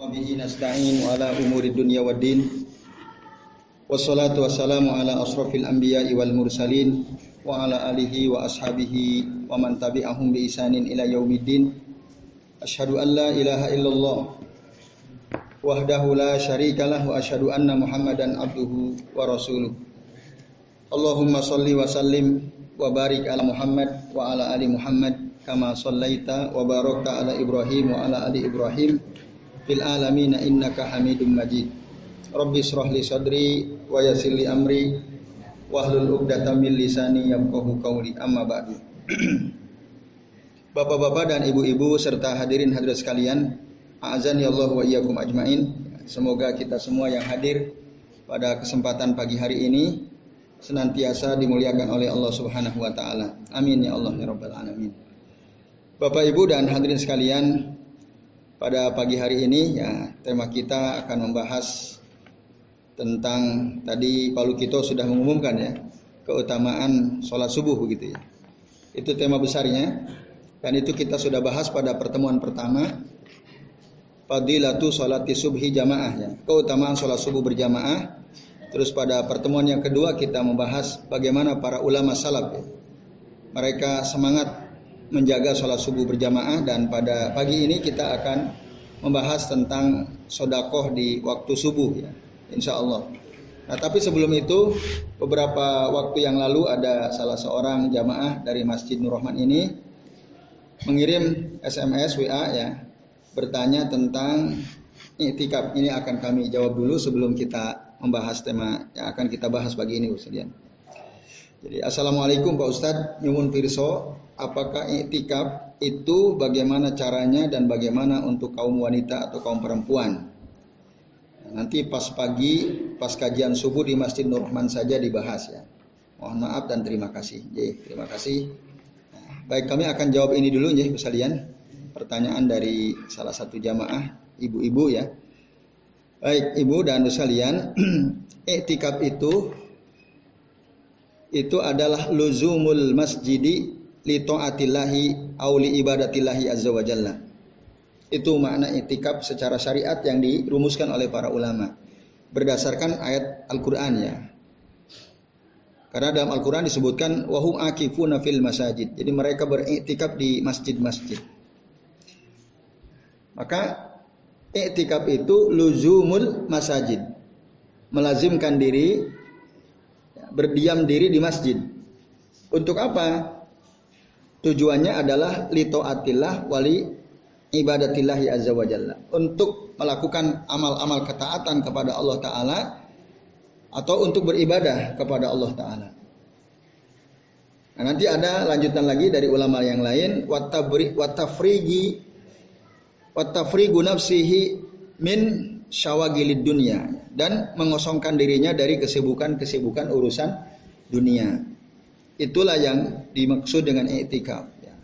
وبه نستعين على أمور الدنيا والدين والصلاة والسلام على أشرف الأنبياء والمرسلين وعلى آله وأصحابه ومن تبعهم بإحسان إلى يوم الدين أشهد أن لا إله إلا الله وحده لا شريك له وأشهد أن محمدا عبده ورسوله اللهم صل وسلم وبارك على محمد وعلى آل محمد كما صليت وباركت على إبراهيم وعلى آل إبراهيم fil alamin innaka hamidum majid Rabbi israh li sadri wa yassir li amri wahlul 'uqdatam min lisani yafqahu qawli amma ba'du Bapak-bapak dan ibu-ibu serta hadirin hadirat sekalian azan ya Allah wa iyyakum ajmain semoga kita semua yang hadir pada kesempatan pagi hari ini senantiasa dimuliakan oleh Allah Subhanahu wa taala. Amin ya Allah ya rabbal alamin. Bapak Ibu dan hadirin sekalian, pada pagi hari ini ya tema kita akan membahas tentang tadi Pak Lukito sudah mengumumkan ya keutamaan sholat subuh begitu ya. Itu tema besarnya dan itu kita sudah bahas pada pertemuan pertama Fadilatu sholati subhi jamaah ya. Keutamaan sholat subuh berjamaah. Terus pada pertemuan yang kedua kita membahas bagaimana para ulama salaf ya. Mereka semangat menjaga sholat subuh berjamaah dan pada pagi ini kita akan membahas tentang sodakoh di waktu subuh ya, insya Allah. Nah tapi sebelum itu beberapa waktu yang lalu ada salah seorang jamaah dari Masjid Nur Rahman ini mengirim SMS WA ya bertanya tentang iktikaf ini akan kami jawab dulu sebelum kita membahas tema yang akan kita bahas pagi ini Ustaz Jadi Assalamualaikum Pak Ustadz Nyumun Pirso apakah iktikaf itu bagaimana caranya dan bagaimana untuk kaum wanita atau kaum perempuan. Nanti pas pagi, pas kajian subuh di Masjid Nur Rahman saja dibahas ya. Mohon maaf dan terima kasih. Jadi, terima kasih. Baik kami akan jawab ini dulu ya sekalian. Pertanyaan dari salah satu jamaah ibu-ibu ya. Baik ibu dan sekalian, iktikaf itu itu adalah luzumul masjidi li taatillahi au li ibadatillahi azza wa jalla. Itu makna itikaf secara syariat yang dirumuskan oleh para ulama berdasarkan ayat Al-Qur'an ya. Karena dalam Al-Qur'an disebutkan wahum akifuna fil masajid. Jadi mereka beriktikaf di masjid-masjid. Maka iktikaf itu luzumul masajid. Melazimkan diri berdiam diri di masjid. Untuk apa? Tujuannya adalah litoatillah wali ibadatillahi azza wa jalla. Untuk melakukan amal-amal ketaatan kepada Allah Ta'ala atau untuk beribadah kepada Allah Ta'ala. Nah, nanti ada lanjutan lagi dari ulama yang lain watafrigi watafrigu min syawagilid dunia dan mengosongkan dirinya dari kesibukan-kesibukan urusan dunia. Itulah yang dimaksud dengan etikaf. Ya.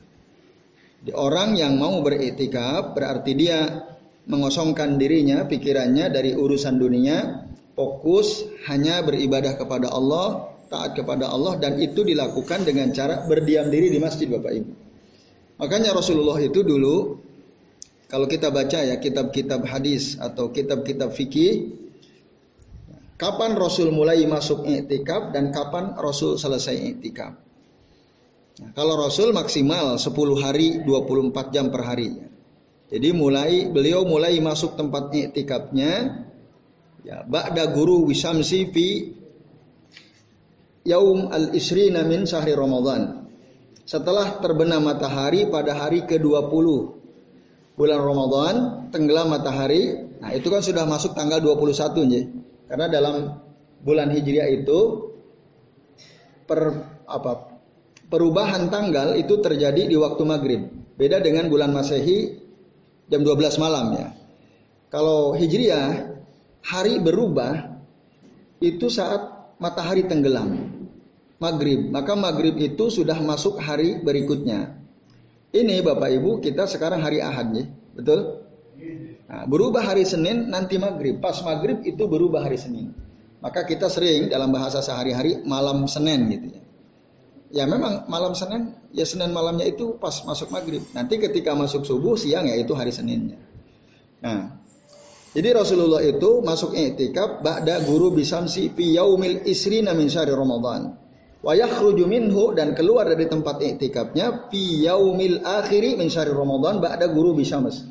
Orang yang mau beretikaf berarti dia mengosongkan dirinya, pikirannya dari urusan dunia, fokus hanya beribadah kepada Allah, taat kepada Allah dan itu dilakukan dengan cara berdiam diri di masjid Bapak Ibu. Makanya Rasulullah itu dulu kalau kita baca ya kitab-kitab hadis atau kitab-kitab fikih Kapan Rasul mulai masuk iktikaf dan kapan Rasul selesai iktikaf? Nah, kalau Rasul maksimal 10 hari 24 jam per hari. Jadi mulai beliau mulai masuk tempat iktikafnya ya ba'da guru wisamsi fi yaum al-isrina min sahri Ramadan. Setelah terbenam matahari pada hari ke-20 bulan Ramadan, tenggelam matahari. Nah, itu kan sudah masuk tanggal 21 ya. Karena dalam bulan Hijriah itu per apa perubahan tanggal itu terjadi di waktu maghrib. Beda dengan bulan Masehi jam 12 malam ya. Kalau Hijriah hari berubah itu saat matahari tenggelam. Maghrib, maka maghrib itu sudah masuk hari berikutnya. Ini Bapak Ibu kita sekarang hari Ahad ya, betul? Nah, berubah hari Senin nanti maghrib. Pas maghrib itu berubah hari Senin. Maka kita sering dalam bahasa sehari-hari malam Senin gitu ya. Ya memang malam Senin, ya Senin malamnya itu pas masuk maghrib. Nanti ketika masuk subuh siang ya itu hari Seninnya. Nah, Jadi Rasulullah itu masuk i'tikaf ba'da guru bisamsi fi yaumil isrina min syahri Ramadan. Wa yakhruju minhu dan keluar dari tempat i'tikafnya fi yaumil akhiri min syahri Ramadan ba'da guru bisams.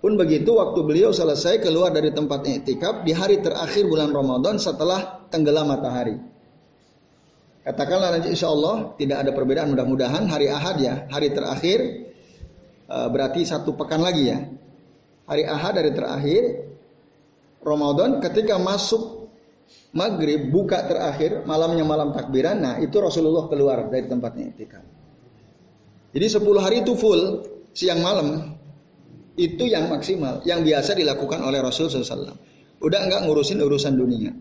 Pun begitu waktu beliau selesai keluar dari tempat i'tikaf di hari terakhir bulan Ramadan setelah tenggelam matahari. Katakanlah nanti insya Allah tidak ada perbedaan mudah-mudahan hari Ahad ya hari terakhir eh, berarti satu pekan lagi ya hari Ahad hari terakhir Ramadan ketika masuk maghrib buka terakhir malamnya malam takbiran nah itu Rasulullah keluar dari tempatnya itikaf. Jadi 10 hari itu full siang malam itu yang maksimal yang biasa dilakukan oleh Rasul SAW udah enggak ngurusin urusan dunia.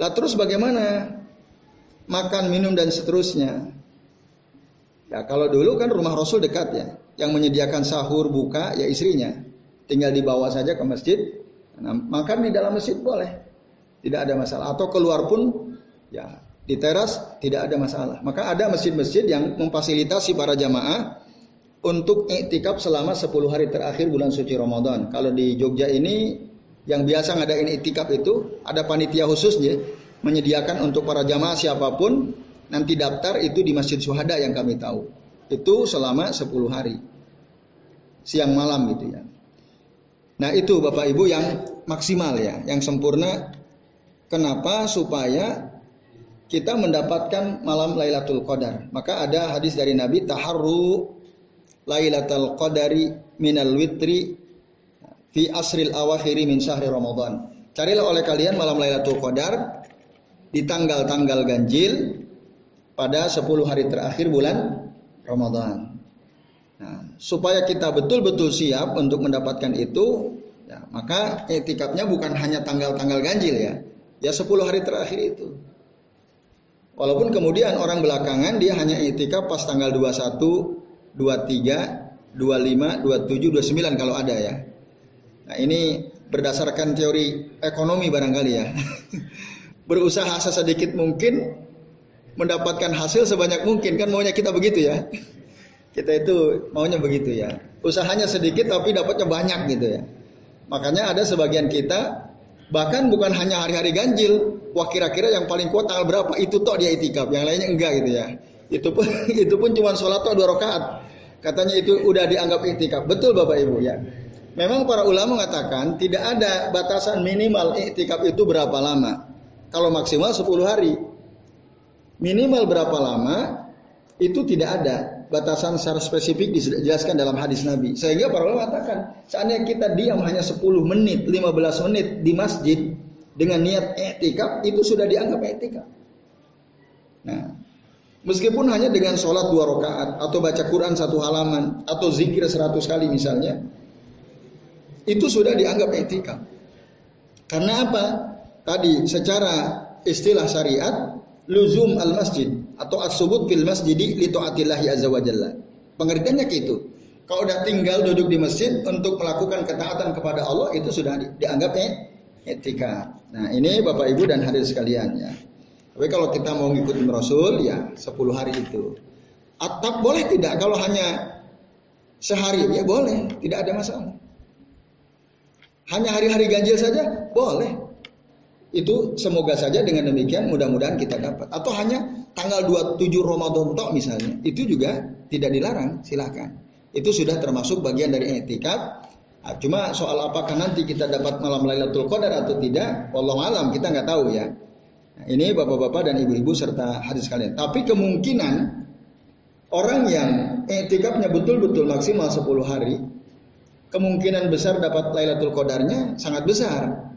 Lah terus bagaimana? Makan minum dan seterusnya. Ya kalau dulu kan rumah Rasul dekat ya yang menyediakan sahur buka ya istrinya. Tinggal dibawa saja ke masjid. Nah, makan di dalam masjid boleh, tidak ada masalah. Atau keluar pun ya di teras tidak ada masalah. Maka ada masjid-masjid yang memfasilitasi para jamaah untuk iktikaf selama 10 hari terakhir bulan suci Ramadan. Kalau di Jogja ini yang biasa ngadain iktikaf itu ada panitia khusus ya menyediakan untuk para jamaah siapa pun nanti daftar itu di Masjid Syuhada yang kami tahu. Itu selama 10 hari. Siang malam gitu ya. Nah itu Bapak Ibu yang maksimal ya, yang sempurna. Kenapa? Supaya kita mendapatkan malam Lailatul Qadar. Maka ada hadis dari Nabi taharru Lailatul Qadari minal witri fi asril awakhiri min syahri Ramadan. Carilah oleh kalian malam Lailatul Qadar di tanggal-tanggal ganjil pada 10 hari terakhir bulan Ramadan. Nah, supaya kita betul-betul siap untuk mendapatkan itu, ya, maka etikapnya bukan hanya tanggal-tanggal ganjil ya, ya 10 hari terakhir itu. Walaupun kemudian orang belakangan dia hanya etikap pas tanggal 21, 23, 25, 27, 29 kalau ada ya. Nah ini berdasarkan teori ekonomi barangkali ya. Berusaha sesedikit mungkin mendapatkan hasil sebanyak mungkin kan maunya kita begitu ya. Kita itu maunya begitu ya. Usahanya sedikit tapi dapatnya banyak gitu ya. Makanya ada sebagian kita bahkan bukan hanya hari-hari ganjil, wah kira-kira yang paling kuat tanggal berapa itu toh dia itikaf, yang lainnya enggak gitu ya. Itu pun itu pun cuma sholat toh dua rakaat. Katanya itu udah dianggap itikaf. Betul Bapak Ibu ya. Memang para ulama mengatakan tidak ada batasan minimal itikaf itu berapa lama. Kalau maksimal 10 hari. Minimal berapa lama itu tidak ada batasan secara spesifik dijelaskan dalam hadis Nabi. Sehingga para ulama mengatakan, seandainya kita diam hanya 10 menit, 15 menit di masjid dengan niat etikaf, itu sudah dianggap etikaf. Nah, meskipun hanya dengan sholat dua rakaat atau baca Quran satu halaman atau zikir seratus kali misalnya, itu sudah dianggap etikaf. Karena apa? Tadi secara istilah syariat luzum al masjid atau as-subut fil masjidi li taatillahi azza wa jalla. Pengertiannya gitu. Kalau udah tinggal duduk di masjid untuk melakukan ketaatan kepada Allah itu sudah di, dianggap eh, etika. Nah, ini Bapak Ibu dan hadir sekalian ya. Tapi kalau kita mau ngikutin Rasul ya 10 hari itu. Atap boleh tidak kalau hanya sehari ya boleh, tidak ada masalah. Hanya hari-hari ganjil saja boleh. Itu semoga saja dengan demikian mudah-mudahan kita dapat. Atau hanya tanggal 27 Ramadan tok misalnya, itu juga tidak dilarang, silakan. Itu sudah termasuk bagian dari etikap. Nah, cuma soal apakah nanti kita dapat malam Lailatul Qadar atau tidak, Allah alam kita nggak tahu ya. Nah, ini bapak-bapak dan ibu-ibu serta hadis kalian. Tapi kemungkinan orang yang etikapnya betul-betul maksimal 10 hari, kemungkinan besar dapat Lailatul Qadarnya sangat besar.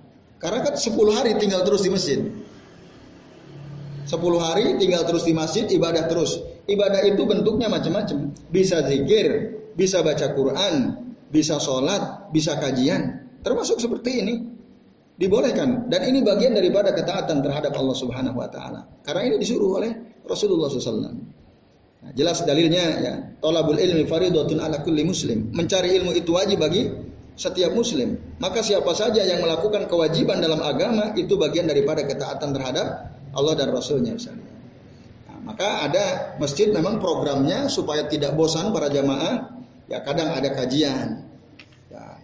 Karena kan 10 hari tinggal terus di masjid. 10 hari tinggal terus di masjid, ibadah terus. Ibadah itu bentuknya macam-macam. Bisa zikir, bisa baca Quran, bisa sholat, bisa kajian. Termasuk seperti ini. Dibolehkan. Dan ini bagian daripada ketaatan terhadap Allah subhanahu wa ta'ala. Karena ini disuruh oleh Rasulullah SAW. Nah, jelas dalilnya ya. Tolabul ilmi faridatun ala kulli muslim. Mencari ilmu itu wajib bagi setiap muslim. Maka siapa saja yang melakukan kewajiban dalam agama itu bagian daripada ketaatan terhadap Allah dan Rasulnya misalnya. Nah, maka ada masjid memang programnya supaya tidak bosan para jamaah. Ya kadang ada kajian. Ya,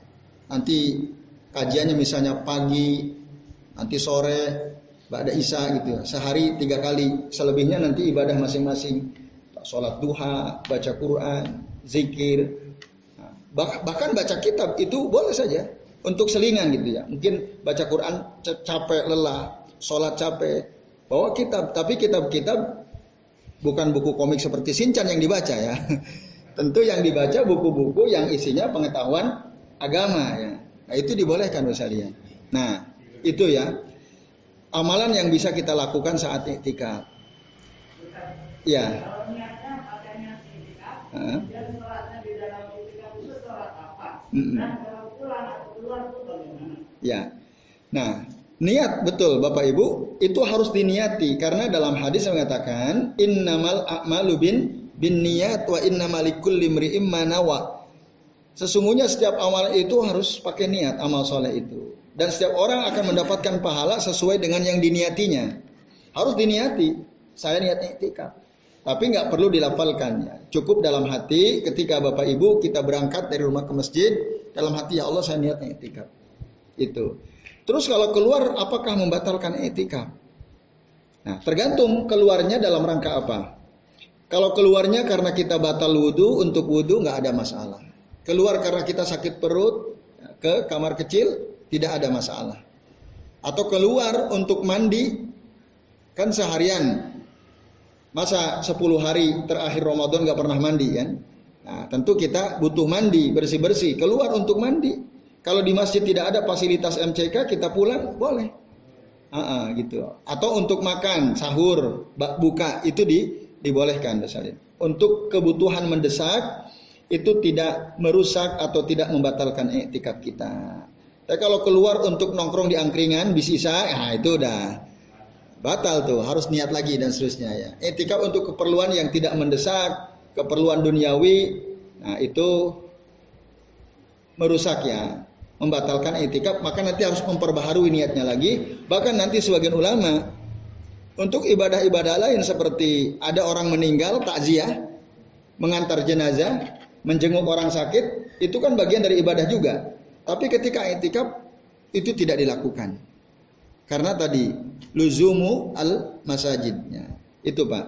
nanti kajiannya misalnya pagi, nanti sore, ada isya gitu ya. Sehari tiga kali, selebihnya nanti ibadah masing-masing. Sholat duha, baca Quran, zikir. Bahkan baca kitab itu boleh saja untuk selingan gitu ya. Mungkin baca Quran capek lelah, sholat capek, bawa kitab. Tapi kitab-kitab bukan buku komik seperti Sinchan yang dibaca ya. Tentu yang dibaca buku-buku yang isinya pengetahuan agama ya. Nah, itu dibolehkan misalnya. Nah, itu ya. Amalan yang bisa kita lakukan saat iktikaf. Ya. Ya. Nah, niat betul Bapak Ibu itu harus diniati karena dalam hadis mengatakan innamal a'malu bin bin niat wa inna malikul limri'im manawa. Sesungguhnya setiap amal itu harus pakai niat amal soleh itu. Dan setiap orang akan mendapatkan pahala sesuai dengan yang diniatinya. Harus diniati. Saya niat iktikaf. Tapi nggak perlu dilafalkan Cukup dalam hati ketika Bapak Ibu kita berangkat dari rumah ke masjid. Dalam hati ya Allah saya niat iktikaf. Itu. Terus kalau keluar apakah membatalkan iktikaf? Nah tergantung keluarnya dalam rangka apa. Kalau keluarnya karena kita batal wudhu, untuk wudhu nggak ada masalah. Keluar karena kita sakit perut, ke kamar kecil, tidak ada masalah. Atau keluar untuk mandi, kan seharian. Masa 10 hari terakhir Ramadan nggak pernah mandi kan? Nah, tentu kita butuh mandi, bersih-bersih. Keluar untuk mandi. Kalau di masjid tidak ada fasilitas MCK, kita pulang boleh. Uh, uh, gitu. Atau untuk makan, sahur, buka itu di dibolehkan misalnya. Untuk kebutuhan mendesak itu tidak merusak atau tidak membatalkan etikap kita. Tapi kalau keluar untuk nongkrong di angkringan bisa, nah itu udah batal tuh, harus niat lagi dan seterusnya ya. Etikap untuk keperluan yang tidak mendesak, keperluan duniawi, nah itu merusak ya, membatalkan etikap, maka nanti harus memperbaharui niatnya lagi. Bahkan nanti sebagian ulama untuk ibadah-ibadah lain seperti ada orang meninggal, takziah, mengantar jenazah, menjenguk orang sakit, itu kan bagian dari ibadah juga. Tapi ketika itikaf itu tidak dilakukan. Karena tadi luzumu al masajidnya. Itu Pak.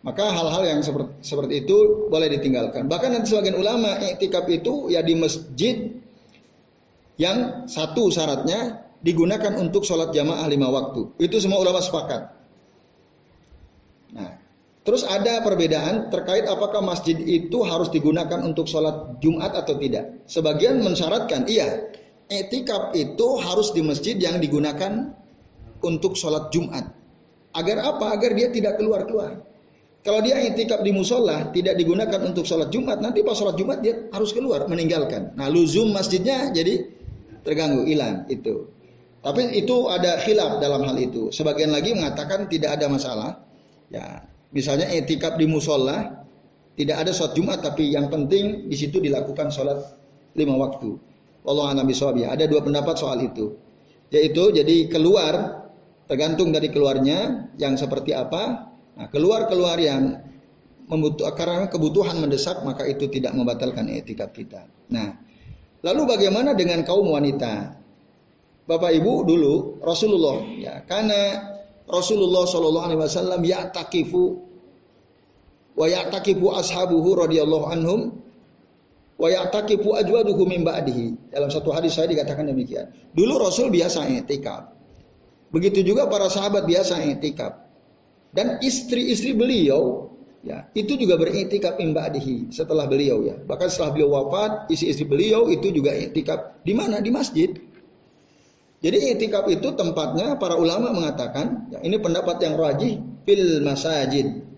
Maka hal-hal yang seperti, seperti itu boleh ditinggalkan. Bahkan nanti sebagian ulama itikaf itu ya di masjid yang satu syaratnya digunakan untuk sholat jamaah lima waktu. Itu semua ulama sepakat. Nah, terus ada perbedaan terkait apakah masjid itu harus digunakan untuk sholat Jumat atau tidak. Sebagian mensyaratkan, iya, etikaf itu harus di masjid yang digunakan untuk sholat Jumat. Agar apa? Agar dia tidak keluar-keluar. Kalau dia etikaf di musola tidak digunakan untuk sholat Jumat, nanti pas sholat Jumat dia harus keluar meninggalkan. Nah, luzum masjidnya jadi terganggu, hilang itu. Tapi itu ada khilaf dalam hal itu. Sebagian lagi mengatakan tidak ada masalah. Ya, misalnya etikap di musola tidak ada sholat Jumat tapi yang penting di situ dilakukan sholat lima waktu. Allah Nabi ya. Ada dua pendapat soal itu. Yaitu jadi keluar tergantung dari keluarnya yang seperti apa. Nah, keluar-keluar yang membutuh karena kebutuhan mendesak maka itu tidak membatalkan etikap kita. Nah, lalu bagaimana dengan kaum wanita? Bapak Ibu dulu Rasulullah ya karena Rasulullah Shallallahu Alaihi Wasallam takifu wa takifu ashabuhu radhiyallahu anhum wa takifu ajwaduhu min ba'dihi. Dalam satu hadis saya dikatakan demikian. Dulu Rasul biasa etikaf. Begitu juga para sahabat biasa etikaf. Dan istri-istri beliau ya itu juga beretikaf min ba'dihi setelah beliau ya. Bahkan setelah beliau wafat, istri-istri beliau itu juga etikaf di mana? Di masjid. Jadi itikaf itu tempatnya para ulama mengatakan, ya, ini pendapat yang rajih fil masajid.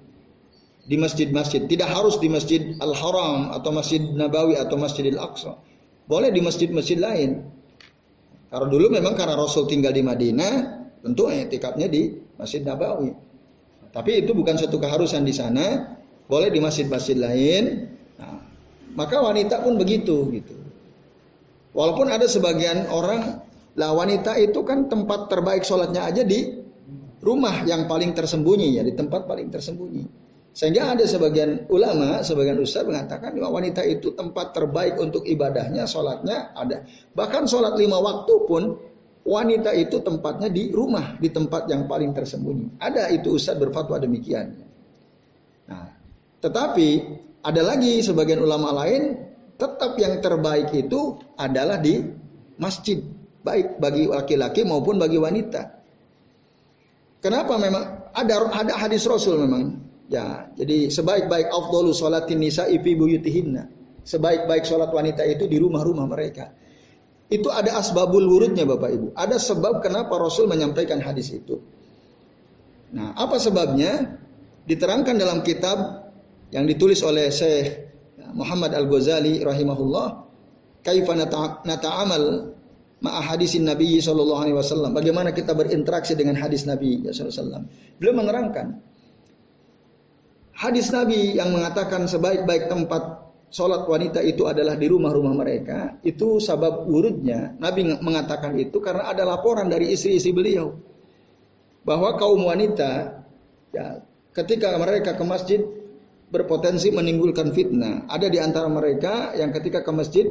Di masjid-masjid, tidak harus di Masjid Al-Haram atau Masjid Nabawi atau Masjidil Aqsa. Boleh di masjid-masjid lain. Karena dulu memang karena Rasul tinggal di Madinah, tentu itikafnya di Masjid Nabawi. Tapi itu bukan satu keharusan di sana, boleh di masjid-masjid lain. Nah, maka wanita pun begitu gitu. Walaupun ada sebagian orang lah wanita itu kan tempat terbaik sholatnya aja di rumah yang paling tersembunyi ya, di tempat paling tersembunyi. Sehingga ada sebagian ulama, sebagian ustaz mengatakan bahwa wanita itu tempat terbaik untuk ibadahnya, sholatnya ada. Bahkan sholat lima waktu pun wanita itu tempatnya di rumah, di tempat yang paling tersembunyi. Ada itu ustaz berfatwa demikian. Nah, tetapi ada lagi sebagian ulama lain tetap yang terbaik itu adalah di masjid, baik bagi laki-laki maupun bagi wanita. Kenapa memang ada ada hadis Rasul memang Ya, jadi sebaik-baik afdalu salatin nisa ifi buyutihinna. Sebaik-baik sholat wanita itu di rumah-rumah mereka. Itu ada asbabul wurudnya Bapak Ibu. Ada sebab kenapa Rasul menyampaikan hadis itu. Nah, apa sebabnya? Diterangkan dalam kitab yang ditulis oleh Syekh Muhammad Al-Ghazali rahimahullah, Kaifa nata'amal ma'a hadisin Nabi sallallahu alaihi wasallam. Bagaimana kita berinteraksi dengan hadis Nabi sallallahu alaihi wasallam. Beliau menerangkan hadis Nabi yang mengatakan sebaik-baik tempat sholat wanita itu adalah di rumah-rumah mereka, itu sabab urutnya Nabi mengatakan itu karena ada laporan dari istri-istri beliau bahwa kaum wanita ya, ketika mereka ke masjid berpotensi menimbulkan fitnah. Ada di antara mereka yang ketika ke masjid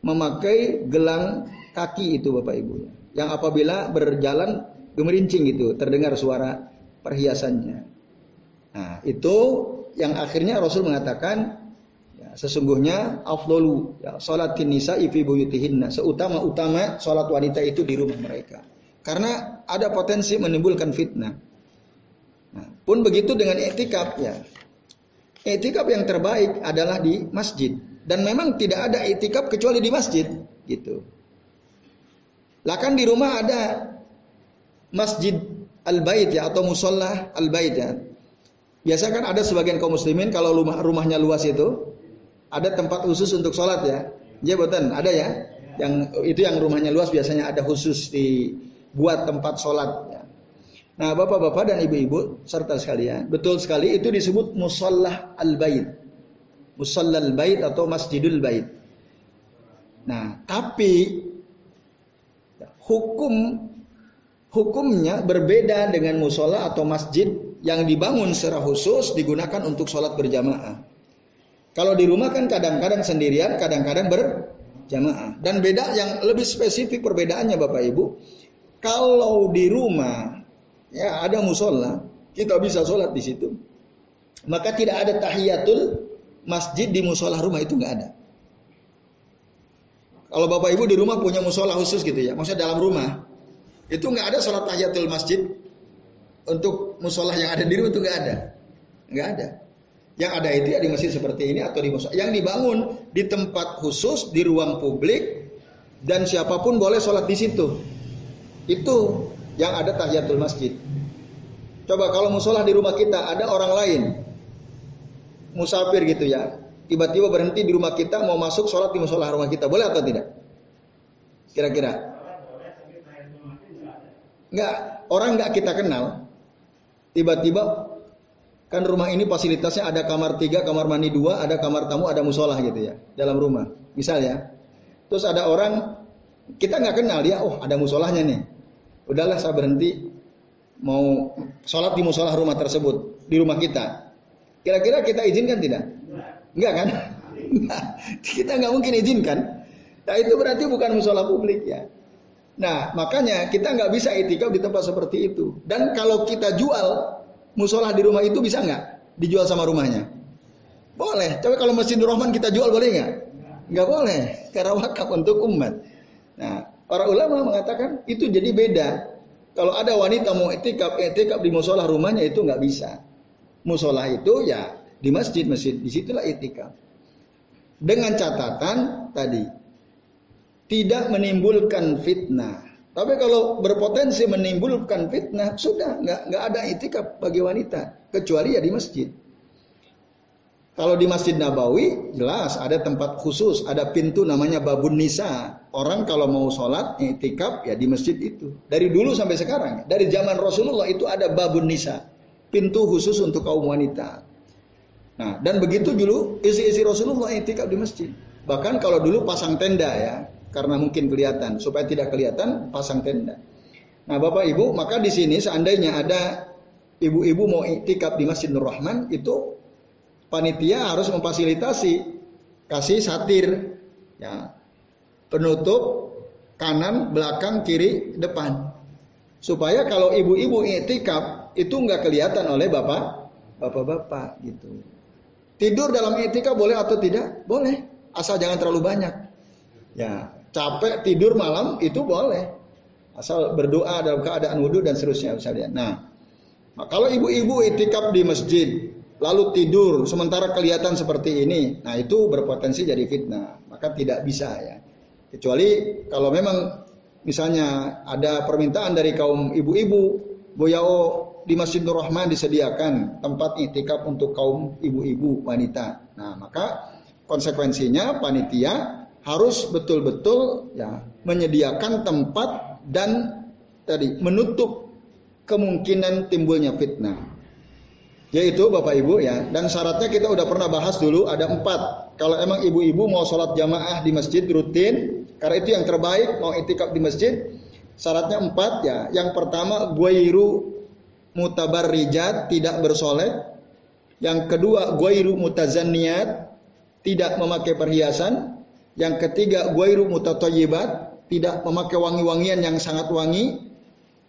memakai gelang kaki itu Bapak Ibu. Yang apabila berjalan gemerincing itu terdengar suara perhiasannya. Nah, itu yang akhirnya Rasul mengatakan ya, sesungguhnya afdolu ya, salatin nisa ifi buyutihinna seutama-utama salat wanita itu di rumah mereka. Karena ada potensi menimbulkan fitnah. Nah, pun begitu dengan etikap ya. Etikap yang terbaik adalah di masjid dan memang tidak ada etikap kecuali di masjid gitu. Lah kan di rumah ada masjid al-bait ya atau musola al-bait ya. Biasa kan ada sebagian kaum muslimin kalau rumah rumahnya luas itu ada tempat khusus untuk sholat ya. Ya ada ya. Yang itu yang rumahnya luas biasanya ada khusus dibuat tempat sholat. Ya. Nah bapak-bapak dan ibu-ibu serta sekalian, betul sekali itu disebut musallah al-bait. Musalla al-bait atau masjidul bait. Nah tapi hukum hukumnya berbeda dengan musola atau masjid yang dibangun secara khusus digunakan untuk sholat berjamaah. Kalau di rumah kan kadang-kadang sendirian, kadang-kadang berjamaah. Dan beda yang lebih spesifik perbedaannya Bapak Ibu, kalau di rumah ya ada musola, kita bisa sholat di situ. Maka tidak ada tahiyatul masjid di musola rumah itu nggak ada. Kalau Bapak Ibu di rumah punya musola khusus gitu ya, maksudnya dalam rumah, itu nggak ada sholat tahiyatul masjid untuk musola yang ada di rumah itu nggak ada, nggak ada. Yang ada itu ya di masjid seperti ini atau di musola yang dibangun di tempat khusus di ruang publik dan siapa pun boleh sholat di situ. Itu yang ada tahiyatul masjid. Coba kalau musola di rumah kita ada orang lain musafir gitu ya, tiba-tiba berhenti di rumah kita mau masuk sholat di musola rumah kita, boleh atau tidak? Kira-kira? Enggak, orang enggak kita kenal, tiba-tiba kan rumah ini fasilitasnya ada kamar tiga, kamar mandi dua, ada kamar tamu, ada musola gitu ya dalam rumah. Misal ya. Terus ada orang kita nggak kenal dia, oh ada musolahnya nih. Udahlah saya berhenti mau sholat di musola rumah tersebut di rumah kita. Kira-kira kita izinkan tidak? Enggak kan? kita nggak mungkin izinkan. Nah itu berarti bukan musola publik ya. Nah, makanya kita nggak bisa itikaf di tempat seperti itu. Dan kalau kita jual musola di rumah itu bisa nggak dijual sama rumahnya? Boleh. Tapi kalau Masjid Rahman kita jual boleh nggak? Nggak boleh. Karena wakaf untuk umat. Nah, para ulama mengatakan itu jadi beda. Kalau ada wanita mau itikaf, itikaf di musola rumahnya itu nggak bisa. Musola itu ya di masjid, masjid di situlah itikaf. Dengan catatan tadi tidak menimbulkan fitnah. Tapi kalau berpotensi menimbulkan fitnah, sudah nggak nggak ada itikaf bagi wanita kecuali ya di masjid. Kalau di Masjid Nabawi jelas ada tempat khusus, ada pintu namanya babun nisa. Orang kalau mau sholat itikaf ya di masjid itu. Dari dulu sampai sekarang, dari zaman Rasulullah itu ada babun nisa, pintu khusus untuk kaum wanita. Nah, dan begitu dulu isi-isi Rasulullah itikaf di masjid. Bahkan kalau dulu pasang tenda ya, karena mungkin kelihatan. Supaya tidak kelihatan, pasang tenda. Nah, Bapak Ibu, maka di sini seandainya ada ibu-ibu mau iktikaf di Masjid Nur Rahman, itu panitia harus memfasilitasi kasih satir ya penutup kanan, belakang, kiri, depan. Supaya kalau ibu-ibu itikaf itu nggak kelihatan oleh bapak, bapak-bapak gitu. Tidur dalam itikaf boleh atau tidak? Boleh, asal jangan terlalu banyak. Ya, capek tidur malam itu boleh. Asal berdoa dalam keadaan wudhu dan seterusnya misalnya. Nah, kalau ibu-ibu itikaf di masjid lalu tidur sementara kelihatan seperti ini, nah itu berpotensi jadi fitnah. Maka tidak bisa ya. Kecuali kalau memang misalnya ada permintaan dari kaum ibu-ibu, boyao di Masjid Nur Rahman disediakan tempat itikaf untuk kaum ibu-ibu wanita. Nah, maka konsekuensinya panitia harus betul-betul ya menyediakan tempat dan tadi menutup kemungkinan timbulnya fitnah. Yaitu Bapak Ibu ya, dan syaratnya kita udah pernah bahas dulu ada empat. Kalau emang ibu-ibu mau sholat jamaah di masjid rutin, karena itu yang terbaik mau itikaf di masjid, syaratnya empat ya. Yang pertama guairu mutabarrijat tidak bersolek. Yang kedua guairu mutazanniat tidak memakai perhiasan. Yang ketiga guairu mutatoyibat tidak memakai wangi-wangian yang sangat wangi.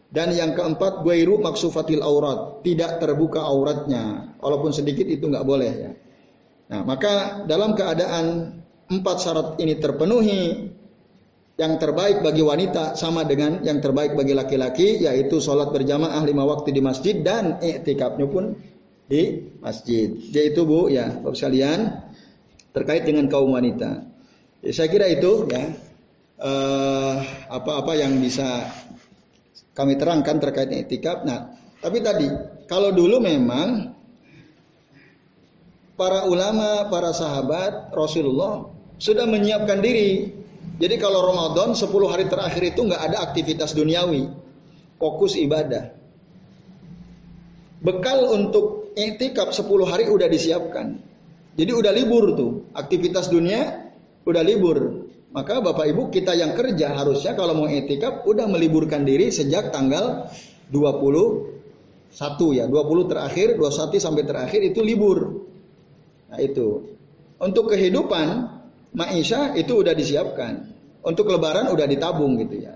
Dan yang keempat, guairu maksufatil aurat, tidak terbuka auratnya, walaupun sedikit itu nggak boleh ya. Nah, maka dalam keadaan empat syarat ini terpenuhi, yang terbaik bagi wanita sama dengan yang terbaik bagi laki-laki, yaitu sholat berjamaah lima waktu di masjid dan iktikafnya pun di masjid. Yaitu bu, ya, bapak sekalian terkait dengan kaum wanita. Ya, saya kira itu ya Eh, apa-apa uh, yang bisa kami terangkan terkait etikap. Nah, tapi tadi kalau dulu memang para ulama, para sahabat Rasulullah sudah menyiapkan diri. Jadi kalau Ramadan 10 hari terakhir itu nggak ada aktivitas duniawi, fokus ibadah. Bekal untuk etikap 10 hari udah disiapkan. Jadi udah libur tuh, aktivitas dunia udah libur. Maka Bapak Ibu kita yang kerja harusnya kalau mau etikaf udah meliburkan diri sejak tanggal 21 ya, 20 terakhir, 21 sampai terakhir itu libur. Nah itu. Untuk kehidupan maisha itu udah disiapkan. Untuk lebaran udah ditabung gitu ya.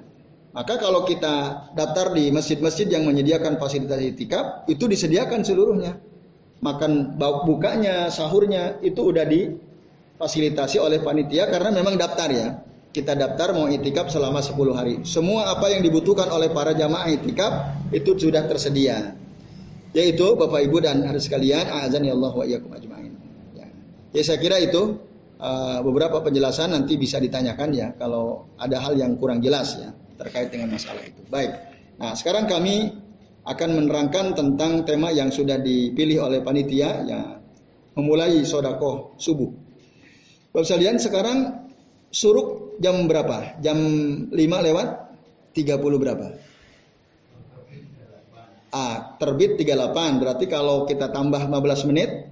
Maka kalau kita daftar di masjid-masjid yang menyediakan fasilitas itikaf, itu disediakan seluruhnya. Makan bukanya, sahurnya, itu udah di difasilitasi oleh panitia karena memang daftar ya. Kita daftar mau itikaf selama 10 hari. Semua apa yang dibutuhkan oleh para jamaah itikaf itu sudah tersedia. Yaitu Bapak Ibu dan harus sekalian, azan ya Allah wa iyyakum ajmain. Ya. ya saya kira itu uh, beberapa penjelasan nanti bisa ditanyakan ya kalau ada hal yang kurang jelas ya terkait dengan masalah itu. Baik. Nah, sekarang kami akan menerangkan tentang tema yang sudah dipilih oleh panitia ya memulai sodako subuh. Bapak sekalian sekarang suruk jam berapa? Jam 5 lewat 30 berapa? Ah, terbit 38. Berarti kalau kita tambah 15 menit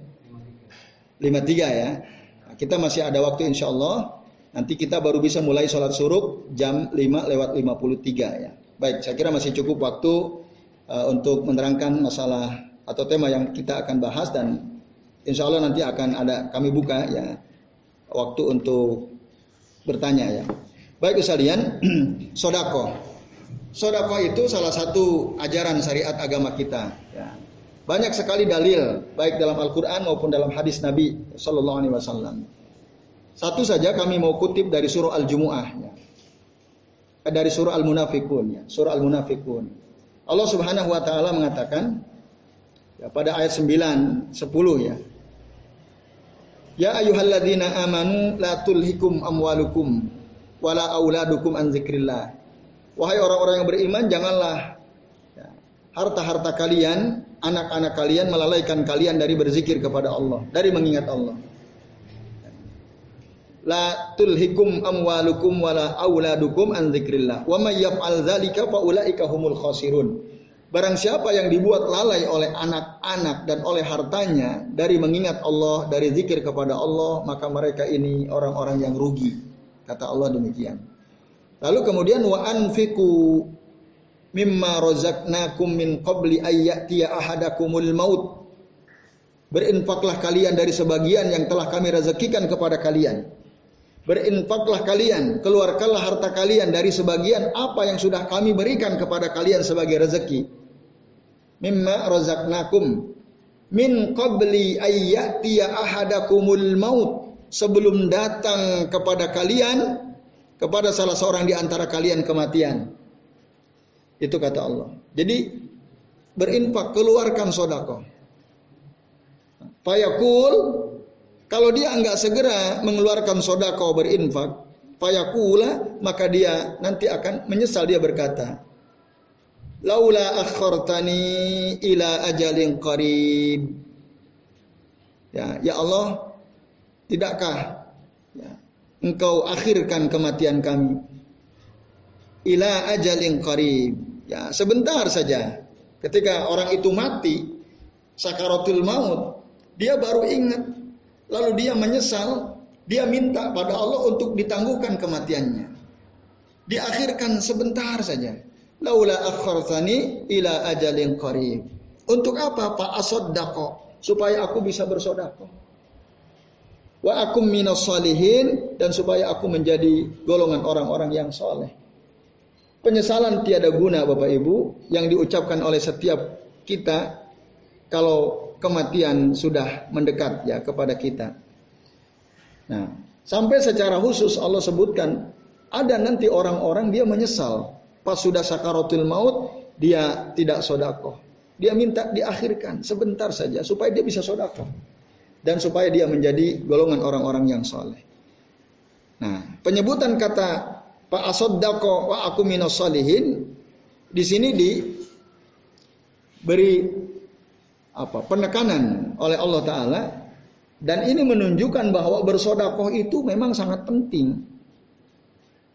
53 ya. Kita masih ada waktu insya Allah. Nanti kita baru bisa mulai sholat suruk jam 5 lewat 53 ya. Baik, saya kira masih cukup waktu uh, untuk menerangkan masalah atau tema yang kita akan bahas dan insya Allah nanti akan ada kami buka ya waktu untuk bertanya ya. Baik sekalian, sodako. Sodako itu salah satu ajaran syariat agama kita. Ya. Banyak sekali dalil, baik dalam Al-Quran maupun dalam hadis Nabi Sallallahu Alaihi Wasallam. Satu saja kami mau kutip dari surah Al-Jumu'ah. Ya. Dari surah Al-Munafikun. Ya. Surah Al-Munafikun. Allah Subhanahu Wa Taala mengatakan ya, pada ayat 9, 10 ya. Ya ayyuhalladzina amanu la tulhikum amwalukum wala auladukum an zikrillah. Wahai orang-orang yang beriman, janganlah ya, harta-harta kalian, anak-anak kalian melalaikan kalian dari berzikir kepada Allah, dari mengingat Allah. La tulhikum amwalukum wala auladukum an zikrillah. Wa may yaf'al dzalika fa ulaika humul khasirun. Barang siapa yang dibuat lalai oleh anak-anak dan oleh hartanya dari mengingat Allah, dari zikir kepada Allah, maka mereka ini orang-orang yang rugi. Kata Allah demikian. Lalu kemudian wa anfiku mimma razaqnakum min qabli ayyatiya ahadakumul maut Berinfaklah kalian dari sebagian yang telah kami rezekikan kepada kalian. Berinfaklah kalian, keluarkanlah harta kalian dari sebagian apa yang sudah kami berikan kepada kalian sebagai rezeki. Mimma razaqnakum min qabli ayyatiya ahadakumul maut sebelum datang kepada kalian kepada salah seorang di antara kalian kematian. Itu kata Allah. Jadi berinfak keluarkan sodako. Fayakul kalau dia enggak segera mengeluarkan sodako berinfak, fayakula maka dia nanti akan menyesal dia berkata, laula akhartani ila ajalin qarib. Ya, ya Allah, tidakkah ya, engkau akhirkan kematian kami ila ajalin qarib. Ya, sebentar saja. Ketika orang itu mati, sakaratul maut, dia baru ingat. Lalu dia menyesal, dia minta pada Allah untuk ditangguhkan kematiannya. Diakhirkan sebentar saja. Laula akhartani ila ajalin qarib. Untuk apa Pak Asoddaqo? Supaya aku bisa bersodako. Wa akum minas salihin dan supaya aku menjadi golongan orang-orang yang soleh. Penyesalan tiada guna Bapak Ibu yang diucapkan oleh setiap kita kalau kematian sudah mendekat ya kepada kita. Nah, sampai secara khusus Allah sebutkan ada nanti orang-orang dia menyesal pas sudah sakaratul maut dia tidak sodako. Dia minta diakhirkan sebentar saja supaya dia bisa sodako dan supaya dia menjadi golongan orang-orang yang soleh. Nah, penyebutan kata Pak Asoddako wa aku minos solihin di sini diberi apa penekanan oleh Allah Taala dan ini menunjukkan bahwa bersodakoh itu memang sangat penting.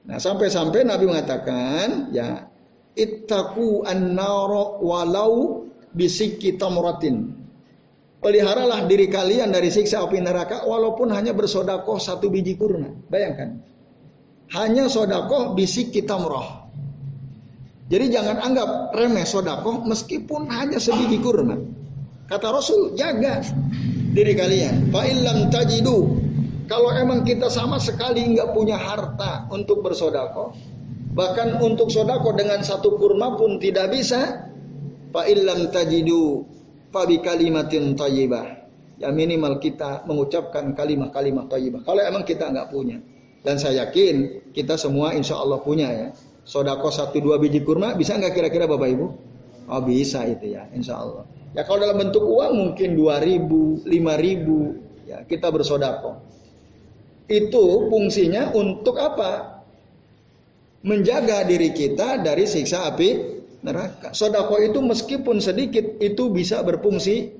Nah sampai-sampai Nabi mengatakan ya ittaku an-nara walau bisiki tamratin. Peliharalah diri kalian dari siksa api neraka walaupun hanya bersodakoh satu biji kurma. Bayangkan. Hanya sodakoh bisiki tamrah. Jadi jangan anggap remeh sodakoh meskipun hanya sebiji kurma. Kata Rasul, jaga diri kalian. Fa'ilam tajidu. Kalau emang kita sama sekali nggak punya harta untuk bersodako, bahkan untuk sodako dengan satu kurma pun tidak bisa, fa'ilam tajidu fabi kalimatin tayyibah. Ya minimal kita mengucapkan kalimat-kalimat tayyibah. Kalau emang kita nggak punya. Dan saya yakin kita semua insya Allah punya ya. Sodako satu dua biji kurma bisa nggak kira-kira Bapak Ibu? Oh bisa itu ya, insya Allah. Ya kalau dalam bentuk uang mungkin 2000, 5000 ya kita bersodako. Itu fungsinya untuk apa? Menjaga diri kita dari siksa api neraka. Sodako itu meskipun sedikit itu bisa berfungsi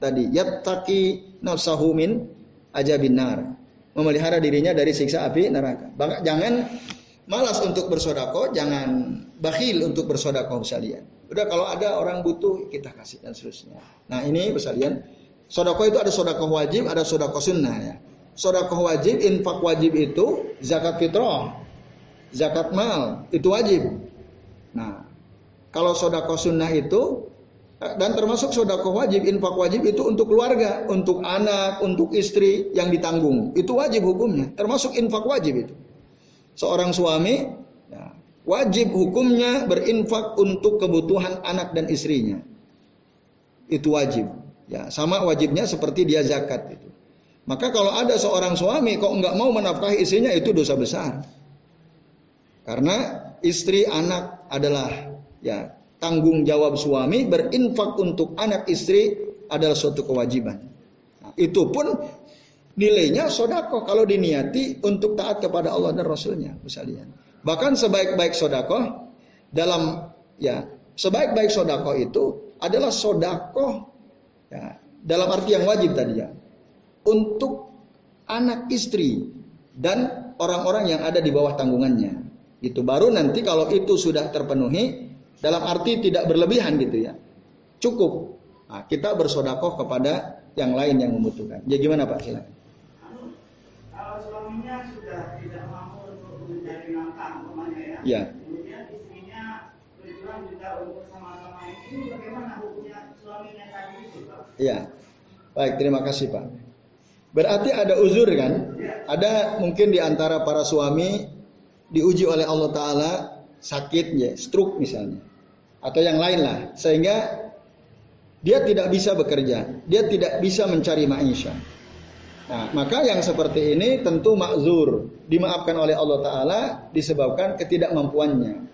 tadi yattaki nafsahu min ajabinar. Memelihara dirinya dari siksa api neraka. Jangan malas untuk bersodako, jangan bakhil untuk bersodako sekalian. Udah kalau ada orang butuh kita kasih dan seterusnya. Nah ini sekalian, sodako itu ada sodako wajib, ada sodako sunnah ya. Sodako wajib, infak wajib itu zakat fitrah, zakat mal itu wajib. Nah kalau sodako sunnah itu dan termasuk sodako wajib, infak wajib itu untuk keluarga, untuk anak, untuk istri yang ditanggung. Itu wajib hukumnya, termasuk infak wajib itu. Seorang suami wajib hukumnya berinfak untuk kebutuhan anak dan istrinya. Itu wajib. Ya, sama wajibnya seperti dia zakat itu. Maka kalau ada seorang suami kok nggak mau menafkahi istrinya itu dosa besar. Karena istri anak adalah ya tanggung jawab suami berinfak untuk anak istri adalah suatu kewajiban. Nah, itu pun nilainya sodako kalau diniati untuk taat kepada Allah dan Rasulnya, misalnya. Bahkan sebaik-baik sodako dalam ya sebaik-baik sodako itu adalah sodako ya, dalam arti yang wajib tadi ya untuk anak istri dan orang-orang yang ada di bawah tanggungannya. Itu baru nanti kalau itu sudah terpenuhi dalam arti tidak berlebihan gitu ya. Cukup. Nah, kita bersodakoh kepada yang lain yang membutuhkan. Ya gimana Pak? Silakan. Kalau suaminya sudah tidak Ya. Kemudian istrinya berjuang juga untuk sama-sama ini bagaimana hukumnya suaminya tadi itu Pak? Ya. Baik, terima kasih Pak. Berarti ada uzur kan? Ada mungkin di antara para suami diuji oleh Allah Ta'ala sakit ya, stroke misalnya. Atau yang lain lah. Sehingga dia tidak bisa bekerja. Dia tidak bisa mencari maisha. Nah, maka yang seperti ini tentu makzur, dimaafkan oleh Allah Ta'ala disebabkan ketidakmampuannya.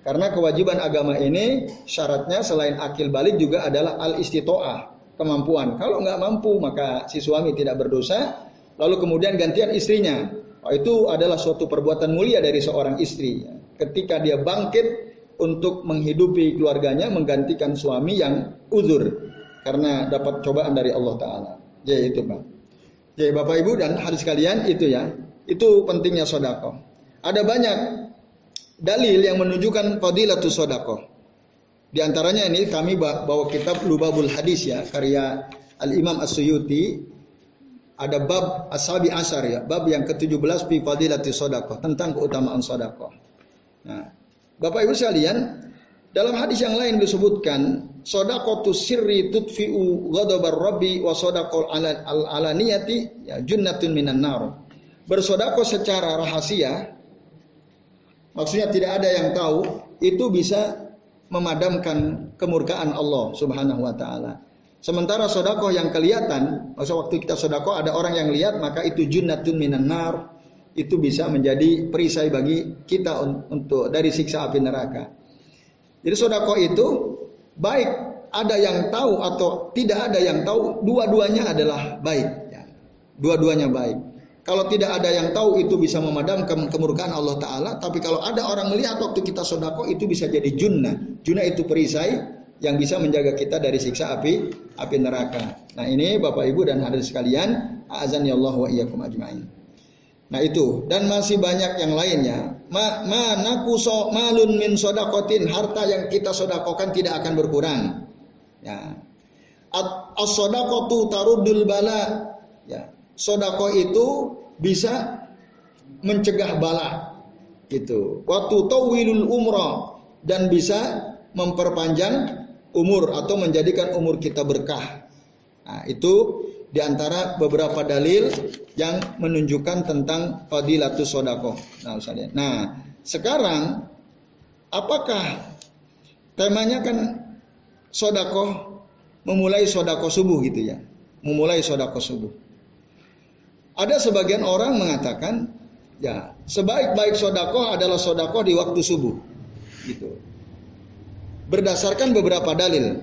Karena kewajiban agama ini syaratnya selain akil balik juga adalah al-istito'ah, kemampuan. Kalau nggak mampu maka si suami tidak berdosa, lalu kemudian gantian istrinya. Oh, itu adalah suatu perbuatan mulia dari seorang istri. Ketika dia bangkit untuk menghidupi keluarganya menggantikan suami yang uzur karena dapat cobaan dari Allah Ta'ala. Ya itu Pak. Jadi Bapak Ibu dan hadis kalian itu ya, itu pentingnya sodako. Ada banyak dalil yang menunjukkan fadilatus sodako. Di antaranya ini kami bawa kitab Lubabul Hadis ya, karya Al Imam As-Suyuti. Ada bab Ashabi Asar ya, bab yang ke-17 fi fadilatus sodako tentang keutamaan sodako. Nah, Bapak Ibu sekalian, dalam hadis yang lain disebutkan tu sirri tutfi'u ghadabar rabbi wa sodakol al alaniyati ya junnatun minan nar. Bersodako secara rahasia maksudnya tidak ada yang tahu itu bisa memadamkan kemurkaan Allah Subhanahu wa taala. Sementara sodako yang kelihatan, masa waktu kita sodako ada orang yang lihat maka itu junnatun minan nar itu bisa menjadi perisai bagi kita untuk dari siksa api neraka. Jadi sodako itu baik ada yang tahu atau tidak ada yang tahu, dua-duanya adalah baik. Ya. Dua-duanya baik. Kalau tidak ada yang tahu itu bisa memadamkan kemurkaan Allah Ta'ala. Tapi kalau ada orang melihat waktu kita sodako itu bisa jadi junnah. Junnah itu perisai yang bisa menjaga kita dari siksa api api neraka. Nah ini Bapak Ibu dan hadirin sekalian, azan ya Allah wa iyyakum ajmain. Nah itu dan masih banyak yang lainnya ma, ma nakuso malun min sodakotin harta yang kita sodakokan tidak akan berkurang. Ya. As sodakotu tarudul bala. Ya. Sodako itu bisa mencegah bala. Gitu. Waktu tawilul umroh dan bisa memperpanjang umur atau menjadikan umur kita berkah. Nah, itu di antara beberapa dalil yang menunjukkan tentang fadilatus sodako. Nah, nah, sekarang apakah temanya kan sodako memulai sodako subuh gitu ya, memulai sodako subuh. Ada sebagian orang mengatakan ya sebaik-baik sodako adalah sodako di waktu subuh, gitu. Berdasarkan beberapa dalil.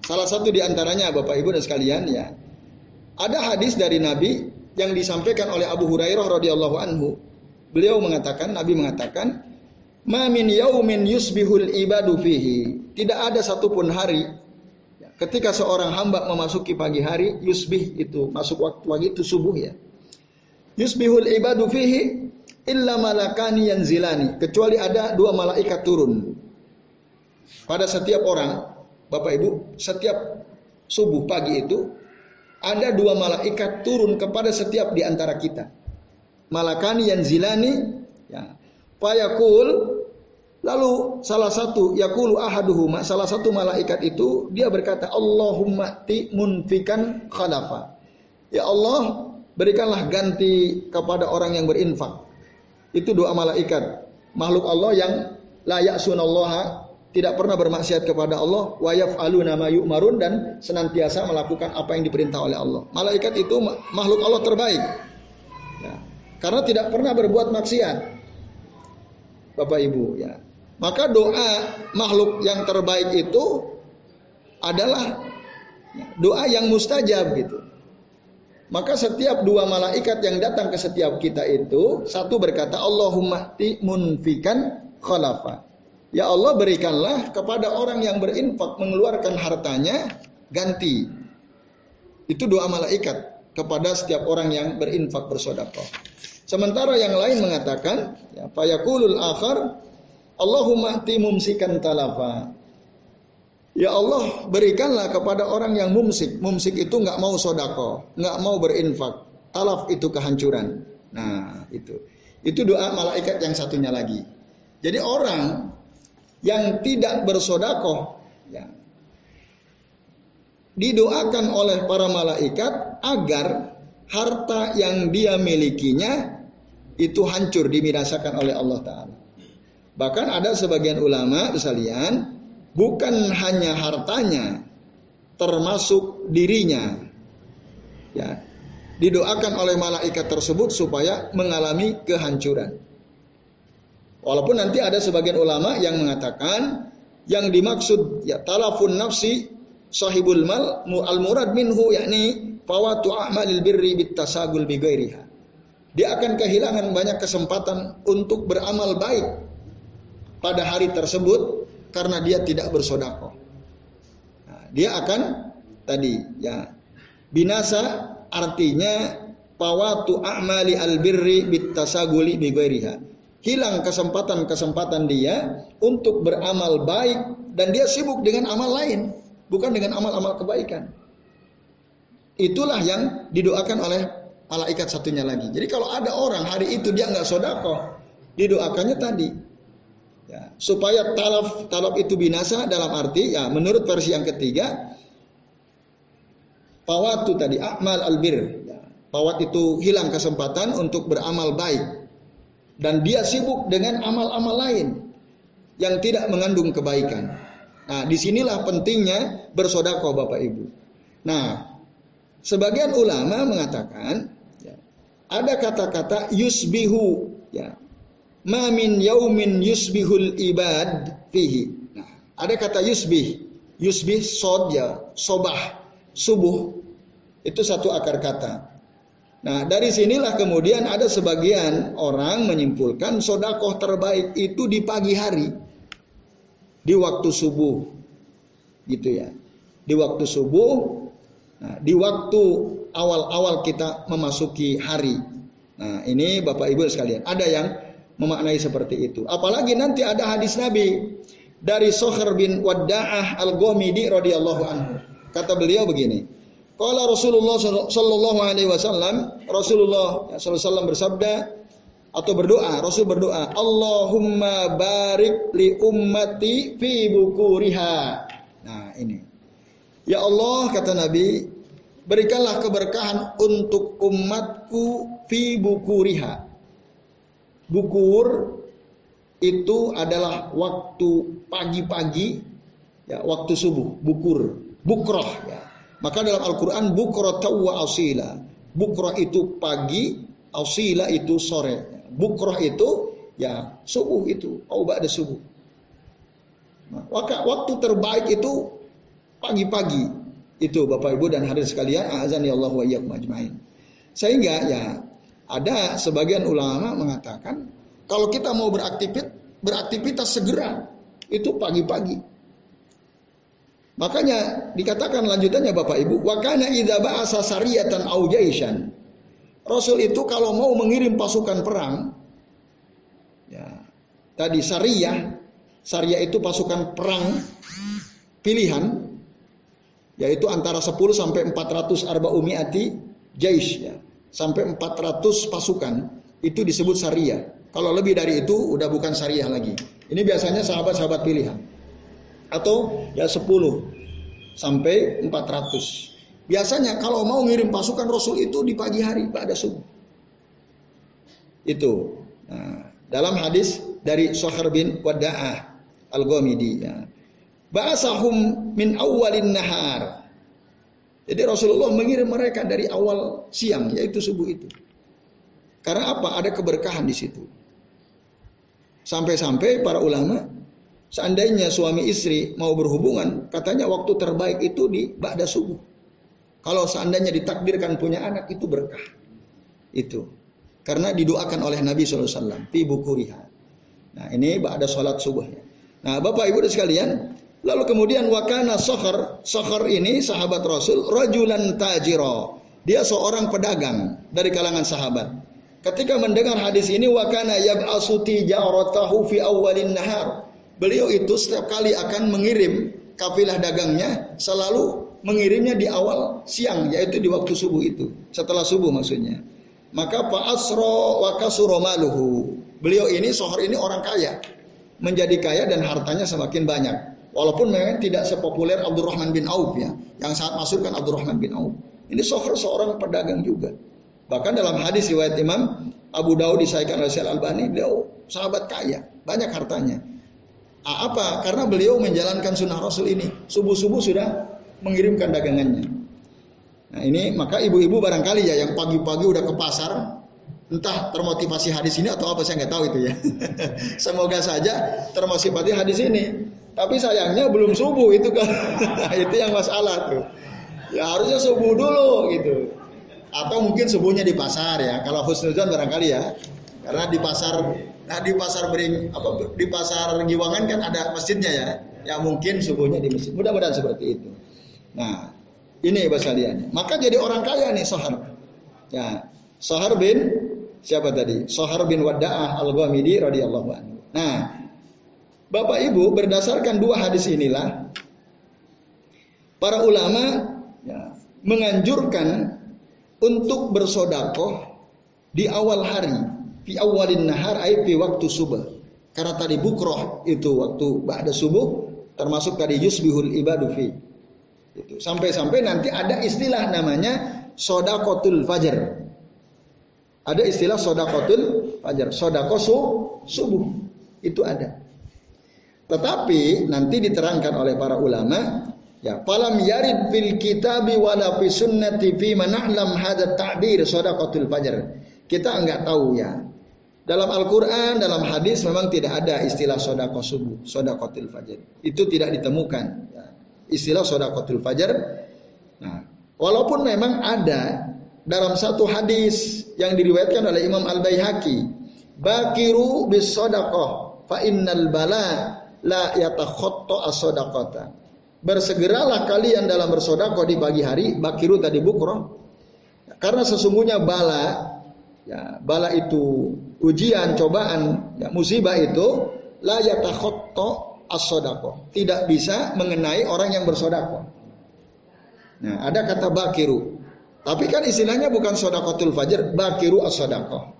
Salah satu di antaranya Bapak Ibu dan sekalian ya, ada hadis dari Nabi yang disampaikan oleh Abu Hurairah radhiyallahu anhu. Beliau mengatakan, Nabi mengatakan, "Ma min yaumin yusbihul ibadu fihi." Tidak ada satupun hari ketika seorang hamba memasuki pagi hari, yusbih itu masuk waktu pagi itu subuh ya. Yusbihul ibadu fihi illa malakani yanzilani, kecuali ada dua malaikat turun. Pada setiap orang, Bapak Ibu, setiap subuh pagi itu ada dua malaikat turun kepada setiap di antara kita. Malakani yang zilani, ya. Fayakul, lalu salah satu yakulu ahaduhuma, salah satu malaikat itu dia berkata, Allahumma ti munfikan khalafa. Ya Allah, berikanlah ganti kepada orang yang berinfak. Itu doa malaikat. Makhluk Allah yang layak sunallaha tidak pernah bermaksiat kepada Allah, wa yaf'aluna ma yu'marun dan senantiasa melakukan apa yang diperintah oleh Allah. Malaikat itu makhluk Allah terbaik. Ya. Karena tidak pernah berbuat maksiat. Bapak Ibu ya. Maka doa makhluk yang terbaik itu adalah doa yang mustajab gitu. Maka setiap dua malaikat yang datang ke setiap kita itu satu berkata Allahumma ti munfikan khalafa. Ya Allah berikanlah kepada orang yang berinfak mengeluarkan hartanya ganti. Itu doa malaikat kepada setiap orang yang berinfak bersodakoh. Sementara yang lain mengatakan, ya, fayakulul akhar, Allahumma mumsikan talafa. Ya Allah berikanlah kepada orang yang mumsik. Mumsik itu nggak mau sodako, nggak mau berinfak. Talaf itu kehancuran. Nah itu, itu doa malaikat yang satunya lagi. Jadi orang yang tidak bersodakoh, ya, didoakan oleh para malaikat agar harta yang dia milikinya itu hancur dibinasakan oleh Allah taala. Bahkan ada sebagian ulama sekalian bukan hanya hartanya termasuk dirinya. Ya, didoakan oleh malaikat tersebut supaya mengalami kehancuran. Walaupun nanti ada sebagian ulama yang mengatakan yang dimaksud ya talafun nafsi sahibul mal al murad minhu yakni fawatu a'malil birri bitasagul bigairiha. Dia akan kehilangan banyak kesempatan untuk beramal baik pada hari tersebut karena dia tidak bersodakoh. Nah, dia akan tadi ya binasa artinya fawatu a'mali albirri bitasaguli bigairiha hilang kesempatan-kesempatan dia untuk beramal baik dan dia sibuk dengan amal lain, bukan dengan amal-amal kebaikan. Itulah yang didoakan oleh malaikat satunya lagi. Jadi kalau ada orang hari itu dia nggak sodako, didoakannya tadi ya, supaya talaf talaf itu binasa dalam arti ya menurut versi yang ketiga pawatu tadi amal albir ya, pawat itu hilang kesempatan untuk beramal baik dan dia sibuk dengan amal-amal lain yang tidak mengandung kebaikan. Nah, di sinilah pentingnya bersodakoh Bapak Ibu. Nah, sebagian ulama mengatakan ya, ada kata-kata yusbihu, ya, mamin yaumin yusbihul ibad fihi. Nah, ada kata yusbih, yusbih sod ya, sobah, subuh. Itu satu akar kata. Nah dari sinilah kemudian ada sebagian orang menyimpulkan sodakoh terbaik itu di pagi hari, di waktu subuh, gitu ya, di waktu subuh, nah, di waktu awal-awal kita memasuki hari. Nah ini bapak ibu sekalian, ada yang memaknai seperti itu. Apalagi nanti ada hadis Nabi dari Soher bin Wadda'ah al-Ghomidi radhiyallahu anhu. Kata beliau begini, Kala Rasulullah Sallallahu Alaihi Wasallam, Rasulullah Sallallahu bersabda atau berdoa, Rasul berdoa, Allahumma barik li ummati fi bukuriha. Nah ini, ya Allah kata Nabi, berikanlah keberkahan untuk umatku fi bukuriha. Bukur itu adalah waktu pagi-pagi, ya waktu subuh, bukur, bukroh ya maka dalam Al-Quran bukro wa asila. Bukro itu pagi, asila itu sore. Bukro itu ya subuh itu, au ba'da subuh. Nah, waktu terbaik itu pagi-pagi. Itu Bapak Ibu dan hadirin sekalian, azan ya Allah wa iyyakum ajmain. Sehingga ya ada sebagian ulama mengatakan kalau kita mau beraktivitas beraktivitas segera itu pagi-pagi. Makanya dikatakan lanjutannya Bapak Ibu, wakana idza ba'asa sariyatan au jaisan. Rasul itu kalau mau mengirim pasukan perang ya, tadi sariyah, sariyah itu pasukan perang pilihan yaitu antara 10 sampai 400 arba umiati jais ya. Sampai 400 pasukan itu disebut sariyah. Kalau lebih dari itu udah bukan syariah lagi. Ini biasanya sahabat-sahabat pilihan atau ya 10 sampai 400. Biasanya kalau mau ngirim pasukan Rasul itu di pagi hari pada subuh. Itu. Nah, dalam hadis dari Sohar bin Wada'ah Al-Ghamidi ya. Ba'asahum min awalin nahar. Jadi Rasulullah mengirim mereka dari awal siang yaitu subuh itu. Karena apa? Ada keberkahan di situ. Sampai-sampai para ulama Seandainya suami istri mau berhubungan, katanya waktu terbaik itu di ba'da subuh. Kalau seandainya ditakdirkan punya anak itu berkah. Itu. Karena didoakan oleh Nabi SAW. Fi bukuriha. Nah ini ba'da sholat subuhnya. Nah Bapak Ibu sekalian. Lalu kemudian wakana sohar. Sohar ini sahabat Rasul. Rajulan tajiro. Dia seorang pedagang dari kalangan sahabat. Ketika mendengar hadis ini wakana yab'asuti ja'ratahu fi awalin nahar beliau itu setiap kali akan mengirim kafilah dagangnya selalu mengirimnya di awal siang yaitu di waktu subuh itu setelah subuh maksudnya maka Pak Asro maluhu beliau ini sohor ini orang kaya menjadi kaya dan hartanya semakin banyak Walaupun memang tidak sepopuler Abdurrahman bin Auf ya. Yang saat masuk kan Abdurrahman bin Auf. Ini Sohr seorang pedagang juga. Bahkan dalam hadis riwayat Imam Abu Daud disaikan oleh Syekh Albani, beliau sahabat kaya, banyak hartanya. Apa? Karena beliau menjalankan sunnah Rasul ini. Subuh-subuh sudah mengirimkan dagangannya. Nah ini maka ibu-ibu barangkali ya yang pagi-pagi udah ke pasar, entah termotivasi hadis ini atau apa saya nggak tahu itu ya. Semoga saja termotivasi hadis ini. Tapi sayangnya belum subuh itu kan, itu yang masalah tuh. Ya harusnya subuh dulu gitu. Atau mungkin subuhnya di pasar ya. Kalau husnuzon barangkali ya. Karena di pasar nah di pasar bering apa di pasar Giwangan kan ada masjidnya ya. Ya mungkin subuhnya di masjid. Mudah-mudahan seperti itu. Nah, ini basaliannya. Maka jadi orang kaya nih Sohar. Ya, Sohar bin siapa tadi? Sohar bin Wadda'ah Al-Ghamidi radhiyallahu anhu. Nah, Bapak Ibu berdasarkan dua hadis inilah para ulama ya, menganjurkan untuk bersodakoh di awal hari, di awalin nahar, di waktu subuh. Karena tadi bukroh itu waktu ba'da subuh, termasuk tadi yusbihul ibadu fi. Itu. Sampai-sampai nanti ada istilah namanya sodakotul fajar. Ada istilah sodakotul fajar, sodako su, subuh. Itu ada. Tetapi nanti diterangkan oleh para ulama Ya, falam yarid fil kitabi wala fi sunnati fi mana'lam hada ta'bir sadaqatul fajr. Kita enggak tahu ya. Dalam Al-Qur'an, dalam hadis memang tidak ada istilah sedekah subuh, sedekatul fajr. Itu tidak ditemukan. Ya. Istilah sedekatul fajr. Nah, walaupun memang ada dalam satu hadis yang diriwayatkan oleh Imam Al-Baihaqi, bakiru bis sadaqah fa innal bala la yatakhatta as-sadaqata bersegeralah kalian dalam bersodako di pagi hari, bakiru tadi bukro. Karena sesungguhnya bala, ya, bala itu ujian, cobaan, ya, musibah itu la yatakhotto as-sodako. Tidak bisa mengenai orang yang bersodako. Nah, ada kata bakiru. Tapi kan istilahnya bukan sodakotul fajar, bakiru as-sodako.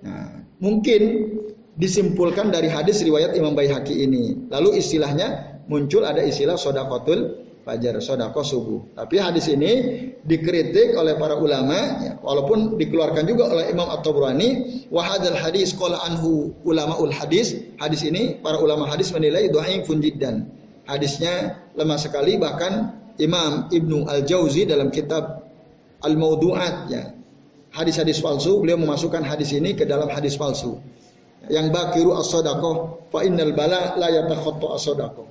Nah, mungkin disimpulkan dari hadis riwayat Imam Baihaqi ini. Lalu istilahnya muncul ada istilah sodakotul fajar, sodako subuh. Tapi hadis ini dikritik oleh para ulama, ya, walaupun dikeluarkan juga oleh Imam At-Tabrani. Wahadal hadis kola anhu ulama ul hadis. Hadis ini para ulama hadis menilai dhaifun jiddan. Hadisnya lemah sekali bahkan Imam Ibnu Al-Jauzi dalam kitab Al-Maudu'at ya. Hadis-hadis palsu, beliau memasukkan hadis ini ke dalam hadis palsu. Yang bakiru as-sadaqah fa innal bala la yatakhatta as-sadaqah.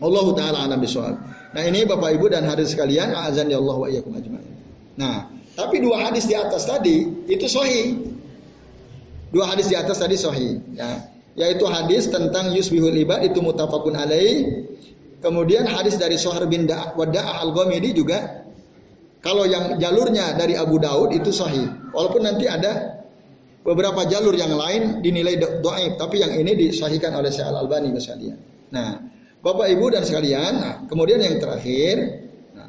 Allah taala alam bisawab. Nah, ini Bapak Ibu dan hadis sekalian, azan ya Allah wa iyyakum ajmain. Nah, tapi dua hadis di atas tadi itu sahih. Dua hadis di atas tadi sahih, ya. Yaitu hadis tentang yusbihul ibad itu mutafakun alaih. Kemudian hadis dari Sohar bin Wada'ah al-Ghamidi juga kalau yang jalurnya dari Abu Daud itu sahih. Walaupun nanti ada beberapa jalur yang lain dinilai doaib, tapi yang ini disahihkan oleh Syekh Al-Albani misalnya. Nah, Bapak Ibu dan sekalian, nah, kemudian yang terakhir, nah,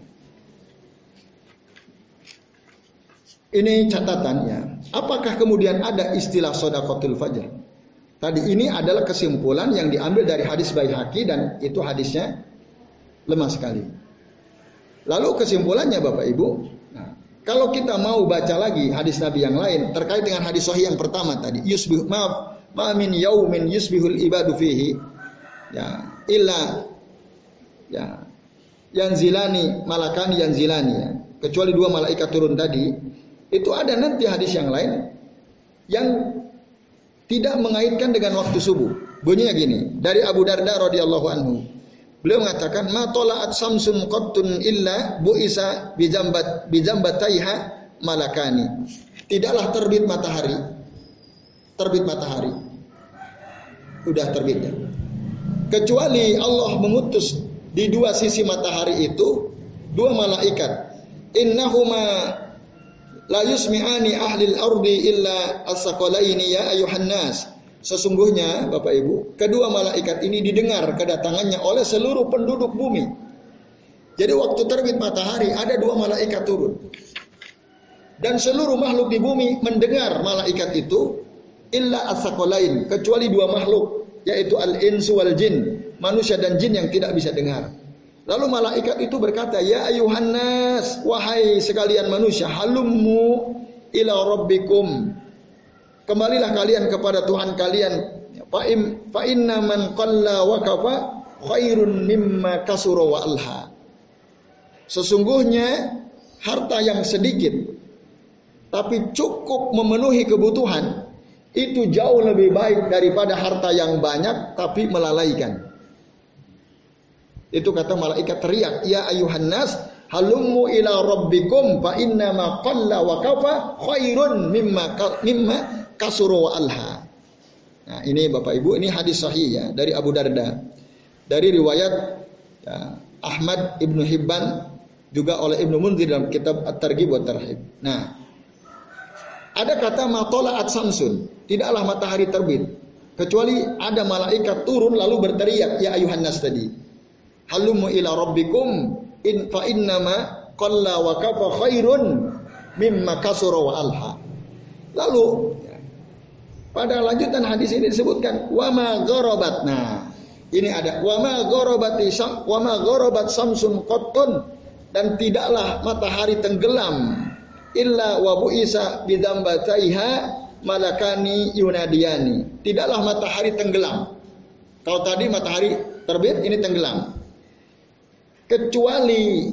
ini catatannya. Apakah kemudian ada istilah sodakotul fajr? Tadi ini adalah kesimpulan yang diambil dari hadis Baihaqi dan itu hadisnya lemah sekali. Lalu kesimpulannya Bapak Ibu, kalau kita mau baca lagi hadis Nabi yang lain terkait dengan hadis Sahih yang pertama tadi, yusbih maaf, ma min yaumin yusbihul ibadu fihi. Ya, illa ya yang zilani malakani yang zilani ya. Kecuali dua malaikat turun tadi, itu ada nanti hadis yang lain yang tidak mengaitkan dengan waktu subuh. Bunyinya gini, dari Abu Darda radhiyallahu anhu. Beliau mengatakan, "Ma tola'at samsun qattun illa bu'isa bijambat bijambataiha malakani." Tidaklah terbit matahari. Terbit matahari. Udah terbit ya kecuali Allah mengutus di dua sisi matahari itu dua malaikat innahuma la yusmi'ani ahli al-ardi illa as-saqalaini ya ayuhan nas sesungguhnya Bapak Ibu kedua malaikat ini didengar kedatangannya oleh seluruh penduduk bumi jadi waktu terbit matahari ada dua malaikat turun dan seluruh makhluk di bumi mendengar malaikat itu illa as kecuali dua makhluk yaitu al-insu wal jin, manusia dan jin yang tidak bisa dengar. Lalu malaikat itu berkata, "Ya ayuhan nas, wahai sekalian manusia, halummu ila rabbikum." Kembalilah kalian kepada Tuhan kalian. Fa inna man qalla wa kafa khairun mimma kasura wa alha. Sesungguhnya harta yang sedikit tapi cukup memenuhi kebutuhan itu jauh lebih baik daripada harta yang banyak tapi melalaikan. Itu kata malaikat teriak, "Ya ayuhan nas, halummu ila rabbikum fa inna ma qalla wa kafa khairun mimma mimma kasuru wa alha." Nah, ini Bapak Ibu, ini hadis sahih ya dari Abu Darda. Dari riwayat ya, Ahmad Ibnu Hibban juga oleh Ibnu Munzir dalam kitab At-Targhib wa. Nah, ada kata matola'at samsun, tidaklah matahari terbit kecuali ada malaikat turun lalu berteriak ya ayuhan nas tadi halumu ila rabbikum in fa innama qalla wa kafa khairun mimma kasura wa alha. Lalu pada lanjutan hadis ini disebutkan wa ma gharabat. Nah, ini ada wa ma gharabati wa ma gharabat samsun qattun dan tidaklah matahari tenggelam illa wa buisa bidambataiha malakani yunadiyani. Tidaklah matahari tenggelam. Kalau tadi matahari terbit, ini tenggelam kecuali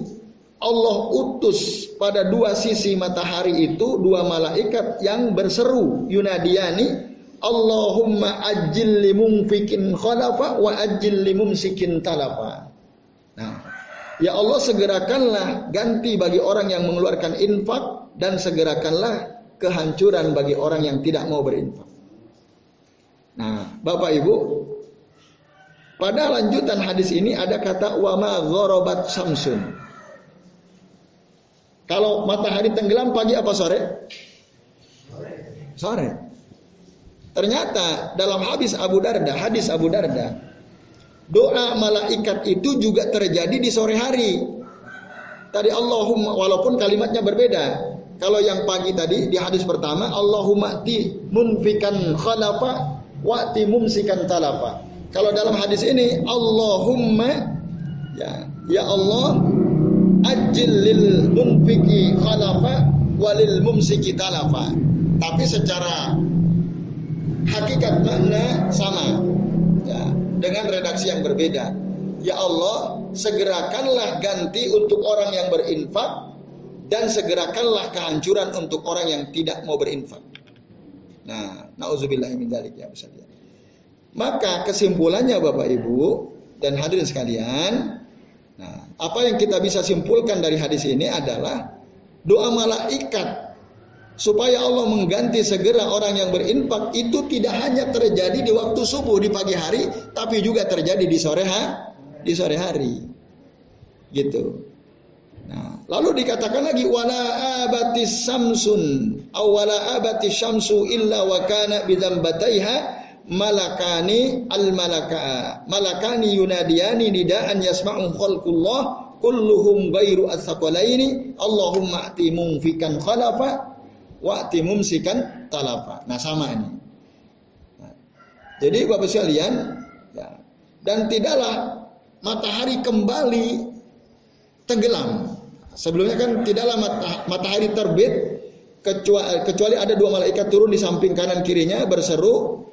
Allah utus pada dua sisi matahari itu dua malaikat yang berseru yunadiyani Allahumma ajil limumfikin khalafa wa ajil limumsikin talafa. Nah, ya Allah segerakanlah ganti bagi orang yang mengeluarkan infak dan segerakanlah kehancuran bagi orang yang tidak mau berinfak. Nah, Bapak Ibu, pada lanjutan hadis ini ada kata wama ghorobat samsun. Kalau matahari tenggelam pagi apa sore? Sore. Ternyata dalam hadis Abu Darda, hadis Abu Darda, doa malaikat itu juga terjadi di sore hari. Tadi Allahumma walaupun kalimatnya berbeda. Kalau yang pagi tadi di hadis pertama Allahumma ti munfikan khalafa wa ti mumsikan talafa. Kalau dalam hadis ini Allahumma ya ya Allah ajil lil munfiki khalafa walil mumsiki talafa. Tapi secara hakikat makna sama. Ya, dengan redaksi yang berbeda. Ya Allah, segerakanlah ganti untuk orang yang berinfak dan segerakanlah kehancuran untuk orang yang tidak mau berinfak. Nah, nauzubillah min dzalik ya Ustaz. Maka kesimpulannya Bapak Ibu dan hadirin sekalian, nah, apa yang kita bisa simpulkan dari hadis ini adalah doa malaikat supaya Allah mengganti segera orang yang berinfak itu tidak hanya terjadi di waktu subuh di pagi hari, tapi juga terjadi di sore hari, di sore hari. Gitu. Nah, lalu dikatakan lagi wala abatis samsun aw wala abatis syamsu illa wa kana bidzambataiha malakani al malaka malakani yunadiyani nidaan yasma'u khalqullah kulluhum ghairu asqalaini Allahumma ati mumfikan khalafa wa ati mumsikan talafa. Nah sama ini. Nah, jadi Bapak sekalian ya, dan tidaklah matahari kembali tenggelam. Sebelumnya kan tidaklah matahari terbit kecuali ada dua malaikat turun di samping kanan kirinya berseru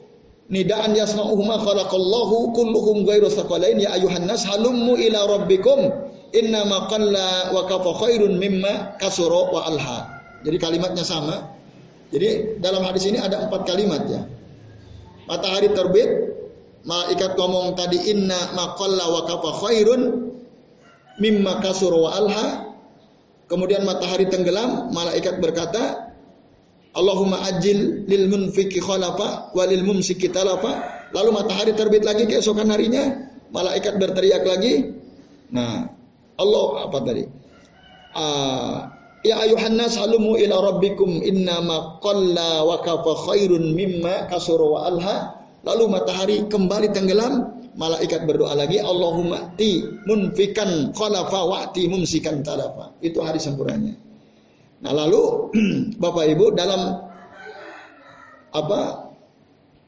nidaan yasma'uhuma khalaqallahu kulluhum ghairu thaqalain ya ayuhan nas halummu ila rabbikum inna ma qalla wa kafa khairun mimma kasura wa alha. Jadi kalimatnya sama. Jadi dalam hadis ini ada empat kalimat ya. Matahari terbit, malaikat ngomong tadi inna ma qalla wa kafa khairun mimma kasura wa alha. Kemudian matahari tenggelam, malaikat berkata Allahumma ajil lil munfiki khalafa walil mumsiki talafa. Lalu matahari terbit lagi keesokan harinya, malaikat berteriak lagi. Nah, Allah apa tadi? Uh, ya ayuhan nas halumu ila rabbikum ma qalla wa kafa khairun mimma kasura wa alha. Lalu matahari kembali tenggelam, malaikat berdoa lagi Allahumma ti munfikan khalafa wa ti mumsikan talafa. Itu hari sempurnanya. Nah lalu Bapak Ibu dalam apa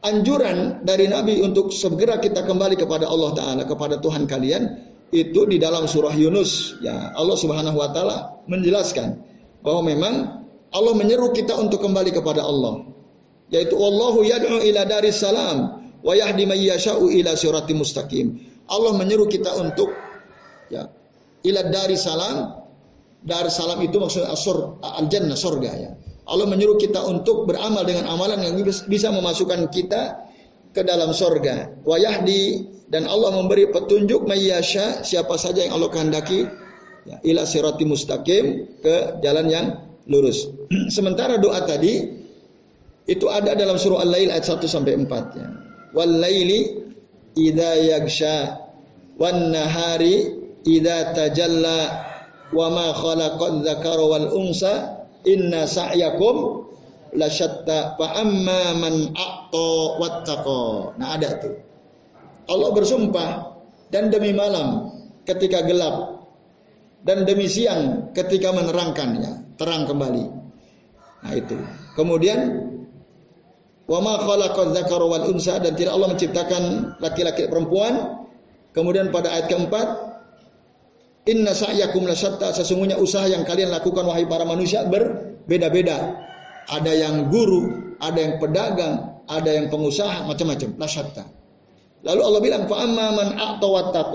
anjuran dari Nabi untuk segera kita kembali kepada Allah Taala, kepada Tuhan kalian itu di dalam surah Yunus. Ya, Allah Subhanahu Wa Taala menjelaskan bahwa memang Allah menyeru kita untuk kembali kepada Allah. Yaitu Allahu yad'u ila daris salam wa yahdi may ila sirati mustaqim. Allah menyeru kita untuk ya ila daris salam. Dar salam itu maksudnya asur al jannah surga ya. Allah menyuruh kita untuk beramal dengan amalan yang bisa memasukkan kita ke dalam sorga. Wayahdi dan Allah memberi petunjuk mayyasha siapa saja yang Allah kehendaki ya, ila sirati mustaqim ke jalan yang lurus. Sementara doa tadi itu ada dalam surah Al-Lail ayat 1 sampai 4 ya. Wal laili idza yagsha wan nahari idza tajalla wa ma khalaqadz dzakara wal unsa inna sa'yakum lasyatta fa amma man aqta wattaqa. Nah ada tuh. Allah bersumpah dan demi malam ketika gelap dan demi siang ketika menerangkannya, terang kembali. Nah itu. Kemudian wa ma khalaqadz dzakara wal unsa dan tidak Allah menciptakan laki-laki perempuan. Kemudian pada ayat keempat Inna sa'yakum lasyatta sesungguhnya usaha yang kalian lakukan wahai para manusia berbeda-beda. Ada yang guru, ada yang pedagang, ada yang pengusaha, macam-macam. Lasyatta. Lalu Allah bilang fa amma man a'ta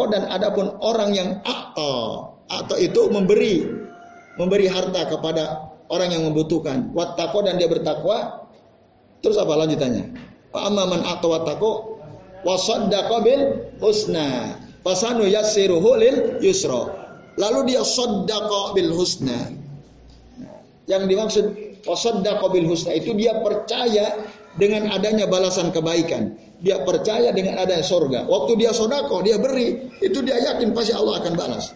dan adapun orang yang a'ta. A'ta itu memberi memberi harta kepada orang yang membutuhkan. Wattaqo dan dia bertakwa. Terus apa lanjutannya? Fa amma man a'ta wa saddaqa bil husna. Fasanu yassiruhu lil yusra. Lalu dia sodako bil husna. Yang dimaksud sodako bil husna itu dia percaya dengan adanya balasan kebaikan. Dia percaya dengan adanya sorga. Waktu dia sodako, dia beri, itu dia yakin pasti Allah akan balas.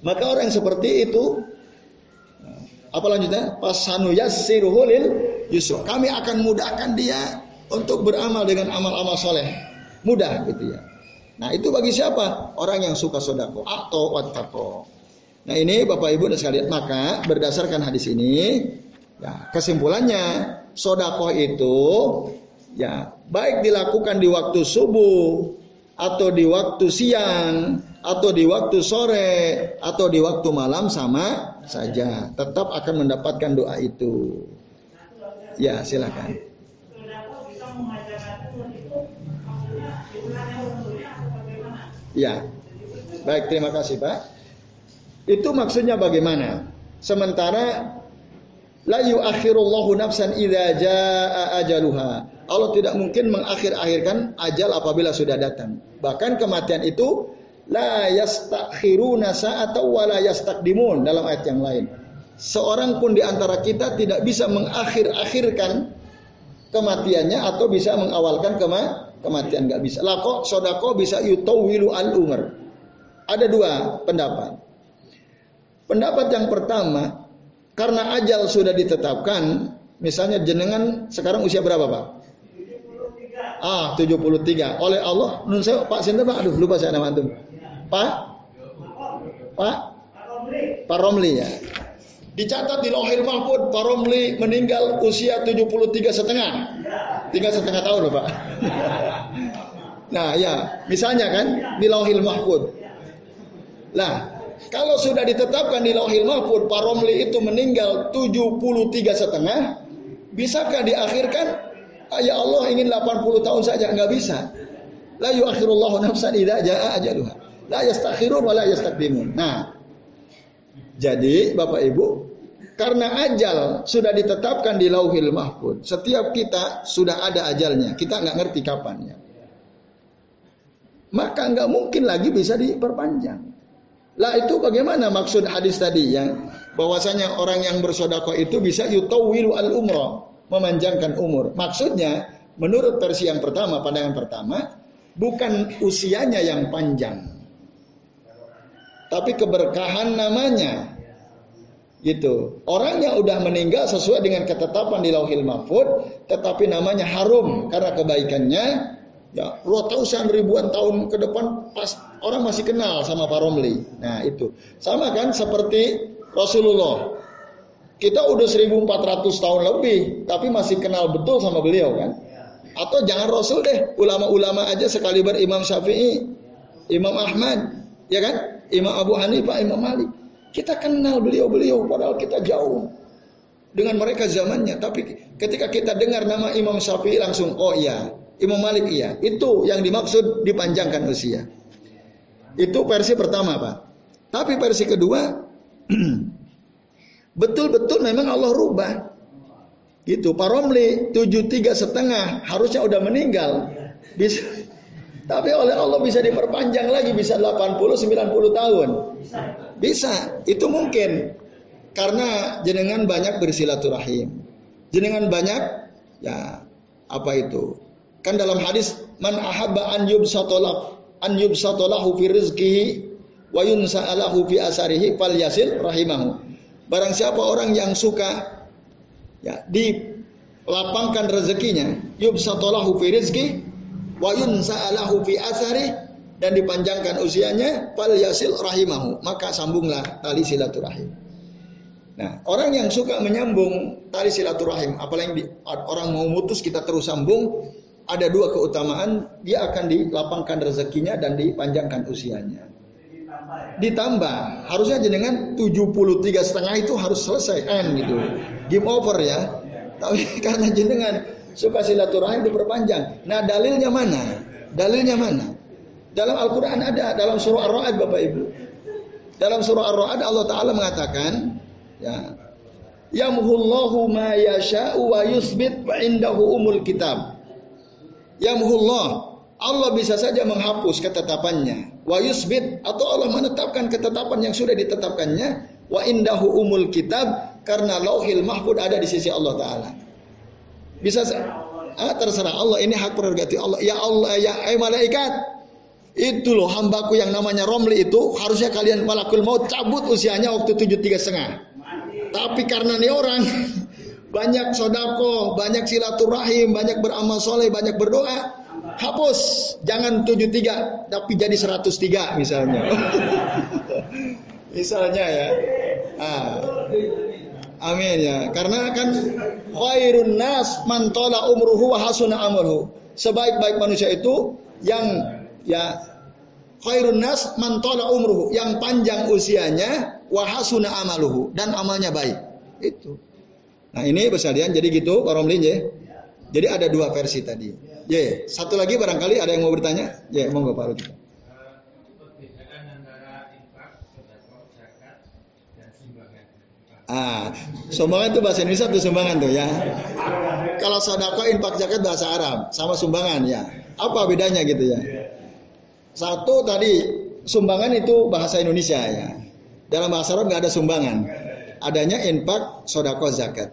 Maka orang yang seperti itu, apa lanjutnya? Pasanu yassiruhu lil yusra. Kami akan mudahkan dia untuk beramal dengan amal-amal soleh. Mudah gitu ya. Nah itu bagi siapa? Orang yang suka sodako atau wattaqo. Nah ini Bapak Ibu dan sekalian maka berdasarkan hadis ini ya kesimpulannya sodako itu ya baik dilakukan di waktu subuh atau di waktu siang atau di waktu sore atau di waktu malam sama saja tetap akan mendapatkan doa itu. Ya silakan. Ya. Baik, terima kasih Pak. Itu maksudnya bagaimana? Sementara la yuakhirullahu nafsan idza jaa ajaluha. Allah tidak mungkin mengakhir-akhirkan ajal apabila sudah datang. Bahkan kematian itu la yastakhiruna sa'ata wa la yastaqdimun dalam ayat yang lain. Seorang pun di antara kita tidak bisa mengakhir-akhirkan kematiannya atau bisa mengawalkan kematian kematian nggak bisa. Lah kok sodako bisa yutawilu al umar. Ada dua pendapat. Pendapat yang pertama, karena ajal sudah ditetapkan, misalnya jenengan sekarang usia berapa pak? 73. Ah 73. Oleh Allah, nun saya Pak Sinta Pak, aduh lupa saya nama antum. Pak? Pak? Pak Romli ya. Dicatat di Lohir Mahfud, Pak Romli meninggal usia 73 setengah. Tiga setengah tahun loh Pak. Nah ya, misalnya kan di Lauhil Mahfud. Nah, kalau sudah ditetapkan di Lauhil Mahfud, Pak Romli itu meninggal 73 setengah, bisakah diakhirkan? Ah, ya Allah ingin 80 tahun saja, nggak bisa. La yuakhirullahu nafsan idza jaa ajaluha. La yastakhirun wa la yastaqdimun. Nah, jadi Bapak Ibu, karena ajal sudah ditetapkan di lauhil mahfud. Setiap kita sudah ada ajalnya. Kita nggak ngerti kapannya. Maka nggak mungkin lagi bisa diperpanjang. Lah itu bagaimana maksud hadis tadi yang bahwasanya orang yang bersodako itu bisa yutawilu al umroh memanjangkan umur. Maksudnya menurut versi yang pertama pandangan pertama bukan usianya yang panjang, tapi keberkahan namanya Gitu. Orang yang udah meninggal sesuai dengan ketetapan di Lauhil Mahfud, tetapi namanya harum karena kebaikannya. Ya, ratusan ribuan tahun ke depan pas orang masih kenal sama Pak Romli. Nah, itu. Sama kan seperti Rasulullah. Kita udah 1400 tahun lebih, tapi masih kenal betul sama beliau kan? Atau jangan Rasul deh, ulama-ulama aja sekali Imam Syafi'i, Imam Ahmad, ya kan? Imam Abu Hanifah, Imam Malik. Kita kenal beliau-beliau padahal kita jauh dengan mereka zamannya. Tapi ketika kita dengar nama Imam Syafi'i langsung, oh iya, Imam Malik iya. Itu yang dimaksud dipanjangkan usia. Itu versi pertama Pak. Tapi versi kedua, betul-betul memang Allah rubah. Gitu, Pak Romli tujuh tiga setengah harusnya udah meninggal. Bisa, tapi oleh Allah bisa diperpanjang lagi bisa 80 90 tahun. Bisa, itu mungkin. Karena jenengan banyak bersilaturahim. Jenengan banyak ya apa itu? Kan dalam hadis man ahabba an yubsatalah an yubsatalahu fi rizqihi wa yunsa'alahu fi asarihi falyasil rahimahu. Barang siapa orang yang suka ya dilapangkan rezekinya, yubsatalahu fi rizqi wa yunsa'alahu fi asari dan dipanjangkan usianya fal yasil rahimahu maka sambunglah tali silaturahim nah orang yang suka menyambung tali silaturahim apalagi orang mau mutus kita terus sambung ada dua keutamaan dia akan dilapangkan rezekinya dan dipanjangkan usianya ditambah harusnya jenengan 73 setengah itu harus selesai kan gitu game over ya tapi karena jenengan suka silaturahim diperpanjang. Nah dalilnya mana? Dalilnya mana? Dalam Al-Quran ada, dalam surah Ar-Ra'ad Bapak Ibu. Dalam surah Ar-Ra'ad Allah Ta'ala mengatakan, ya, Yamhullahu ma yasha'u wa yusbit wa indahu umul kitab. Yamhullah, Allah bisa saja menghapus ketetapannya. Wa yusbit, atau Allah menetapkan ketetapan yang sudah ditetapkannya. Wa indahu umul kitab, karena lauhil mahfud ada di sisi Allah Ta'ala. Bisa ah, terserah Allah ini hak prerogatif Allah. Ya Allah ya eh malaikat itu loh hambaku yang namanya Romli itu harusnya kalian malakul mau cabut usianya waktu tujuh tiga setengah. Tapi karena nih orang banyak sodako, banyak silaturahim, banyak beramal soleh, banyak berdoa, hapus jangan tujuh tiga tapi jadi seratus tiga misalnya. misalnya ya. Ah. Amin ya. Karena kan khairun nas man tola umruhu wa hasuna amruhu. Sebaik-baik manusia itu yang ya khairun nas man umruhu, yang panjang usianya wa hasuna amaluhu dan amalnya baik. Itu. Nah, ini besalian jadi gitu Pak Romlin ya. Jadi ada dua versi tadi. Ya, satu lagi barangkali ada yang mau bertanya? Ya, monggo Pak Rudi. Ah, sumbangan itu bahasa Indonesia tuh sumbangan tuh ya. Kalau sodako infak zakat bahasa Arab sama sumbangan ya. Apa bedanya gitu ya? Satu tadi sumbangan itu bahasa Indonesia ya. Dalam bahasa Arab nggak ada sumbangan. Adanya infak sodako zakat.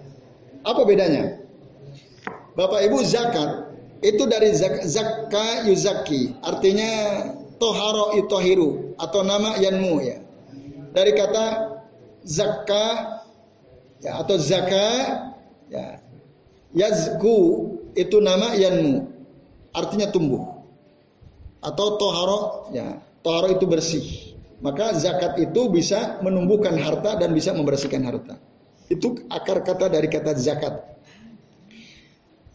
Apa bedanya? Bapak Ibu zakat itu dari zak, zakka yuzaki artinya toharo itohiru atau nama yanmu ya. Dari kata zakka ya, atau zakat ya yazku itu nama yanmu artinya tumbuh atau toharo ya toharo itu bersih. Maka zakat itu bisa menumbuhkan harta dan bisa membersihkan harta. Itu akar kata dari kata zakat.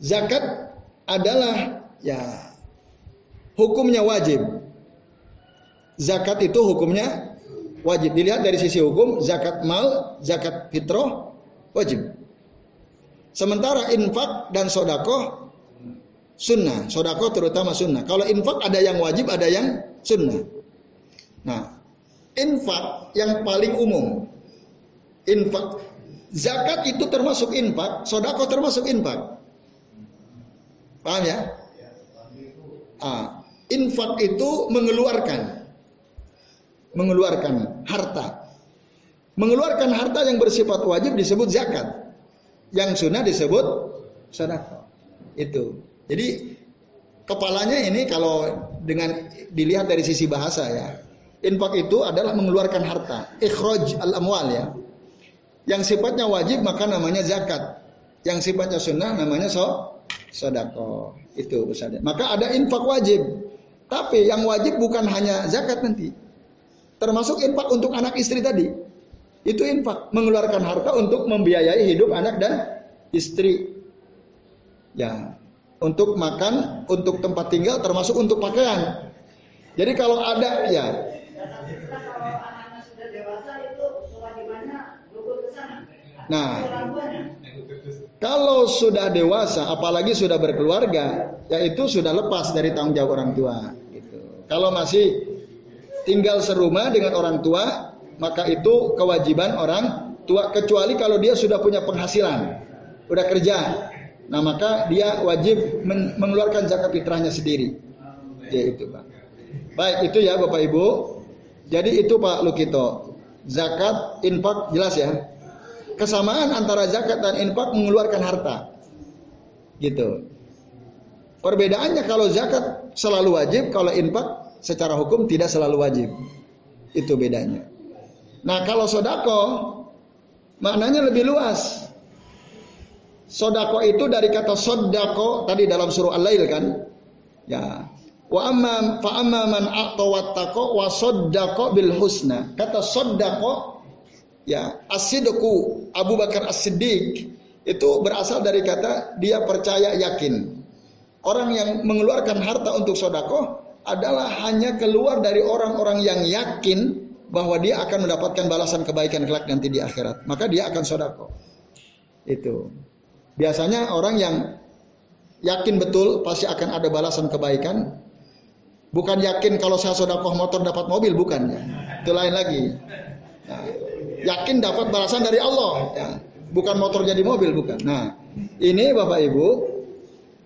Zakat adalah ya hukumnya wajib. Zakat itu hukumnya wajib. Dilihat dari sisi hukum zakat mal zakat fitrah wajib. Sementara infak dan sodako sunnah. Sodako terutama sunnah. Kalau infak ada yang wajib, ada yang sunnah. Nah, infak yang paling umum. Infak. Zakat itu termasuk infak, sodako termasuk infak. Paham ya? Ah, infak itu mengeluarkan mengeluarkan harta Mengeluarkan harta yang bersifat wajib disebut zakat. Yang sunnah disebut sedekah. Itu. Jadi kepalanya ini kalau dengan dilihat dari sisi bahasa ya. Infak itu adalah mengeluarkan harta. Ikhraj al-amwal ya. Yang sifatnya wajib maka namanya zakat. Yang sifatnya sunnah namanya so sodako. Itu Ustaz. Maka ada infak wajib. Tapi yang wajib bukan hanya zakat nanti. Termasuk infak untuk anak istri tadi. Itu infak, mengeluarkan harta untuk membiayai hidup anak dan istri. Ya. Untuk makan, untuk tempat tinggal, termasuk untuk pakaian. Jadi kalau ada ya. Nah, kalau sudah dewasa, apalagi sudah berkeluarga, yaitu sudah lepas dari tanggung jawab orang tua. Gitu. Kalau masih tinggal serumah dengan orang tua, maka itu kewajiban orang tua. Kecuali kalau dia sudah punya penghasilan, udah kerja, Nah maka dia wajib mengeluarkan zakat fitrahnya sendiri. Ya itu Pak. Baik itu ya Bapak Ibu. Jadi itu Pak Lukito. Zakat, infak jelas ya. Kesamaan antara zakat dan infak mengeluarkan harta. Gitu. Perbedaannya kalau zakat selalu wajib, kalau infak secara hukum tidak selalu wajib. Itu bedanya. Nah kalau sodako maknanya lebih luas. Sodako itu dari kata sodako tadi dalam surah Al-Lail kan? Ya. Wa amma fa amma man a'tawattaqo wa saddaqo bil husna. Kata sodako ya asidku Abu Bakar As-Siddiq itu berasal dari kata dia percaya yakin. Orang yang mengeluarkan harta untuk sodako adalah hanya keluar dari orang-orang yang yakin bahwa dia akan mendapatkan balasan kebaikan kelak nanti di akhirat. Maka dia akan sodako. Itu. Biasanya orang yang yakin betul pasti akan ada balasan kebaikan. Bukan yakin kalau saya sodakoh motor dapat mobil, bukan. Ya. Itu lain lagi. Nah, yakin dapat balasan dari Allah. Ya. Bukan motor jadi mobil, bukan. Nah, ini Bapak Ibu.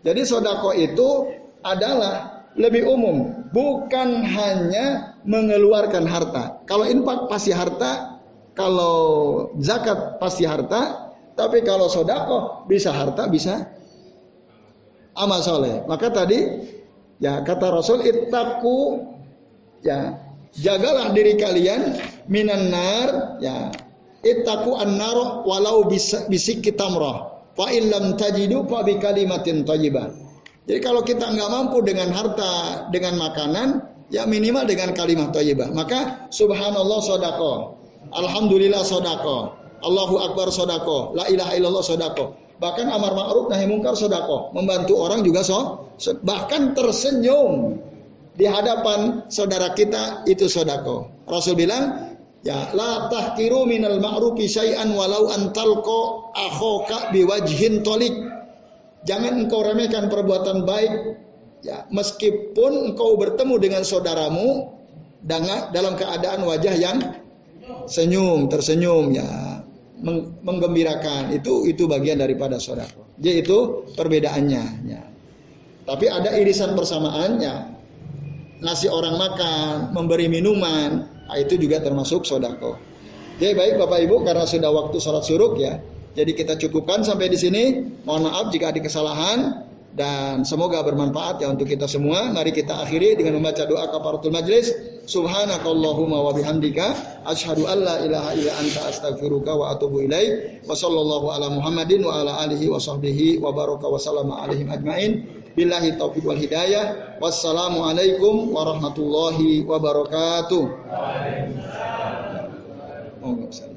Jadi sodako itu adalah lebih umum. Bukan hanya mengeluarkan harta. Kalau infak pasti harta. Kalau zakat pasti harta. Tapi kalau sodako bisa harta, bisa amal soleh. Maka tadi ya kata Rasul itaku ya jagalah diri kalian minan nar ya itaku an-nar walau bisik kitamrah fa illam tajidu fa bi kalimatin thayyibah. Jadi kalau kita nggak mampu dengan harta, dengan makanan, ya minimal dengan kalimat thayyibah. Maka subhanallah sodako, alhamdulillah sodako, Allahu Akbar sodako, la ilaha illallah sodako. Bahkan amar ma'ruf nahi mungkar sodako. Membantu orang juga so, bahkan tersenyum di hadapan saudara kita itu sodako. Rasul bilang, ya la tahkiru minal ma'rufi syai'an walau antalko akhoka biwajhin tolik. Jangan engkau remehkan perbuatan baik ya meskipun engkau bertemu dengan saudaramu dalam keadaan wajah yang senyum, tersenyum ya menggembirakan itu itu bagian daripada sodako. Jadi itu perbedaannya. Ya. Tapi ada irisan persamaannya. Ngasih orang makan, memberi minuman, nah itu juga termasuk sodako. Jadi baik Bapak Ibu karena sudah waktu sholat suruk ya. Jadi kita cukupkan sampai di sini. Mohon maaf jika ada kesalahan dan semoga bermanfaat ya untuk kita semua. Mari kita akhiri dengan membaca doa kafaratul majlis. Subhanakallahumma wa bihamdika asyhadu an la ilaha illa anta astaghfiruka wa atubu ilaik. Wa sallallahu ala Muhammadin wa ala alihi wa sahbihi wa baraka wa sallama alaihim ajmain. Billahi taufiq wal hidayah. Wassalamu alaikum warahmatullahi wabarakatuh. Waalaikumsalam.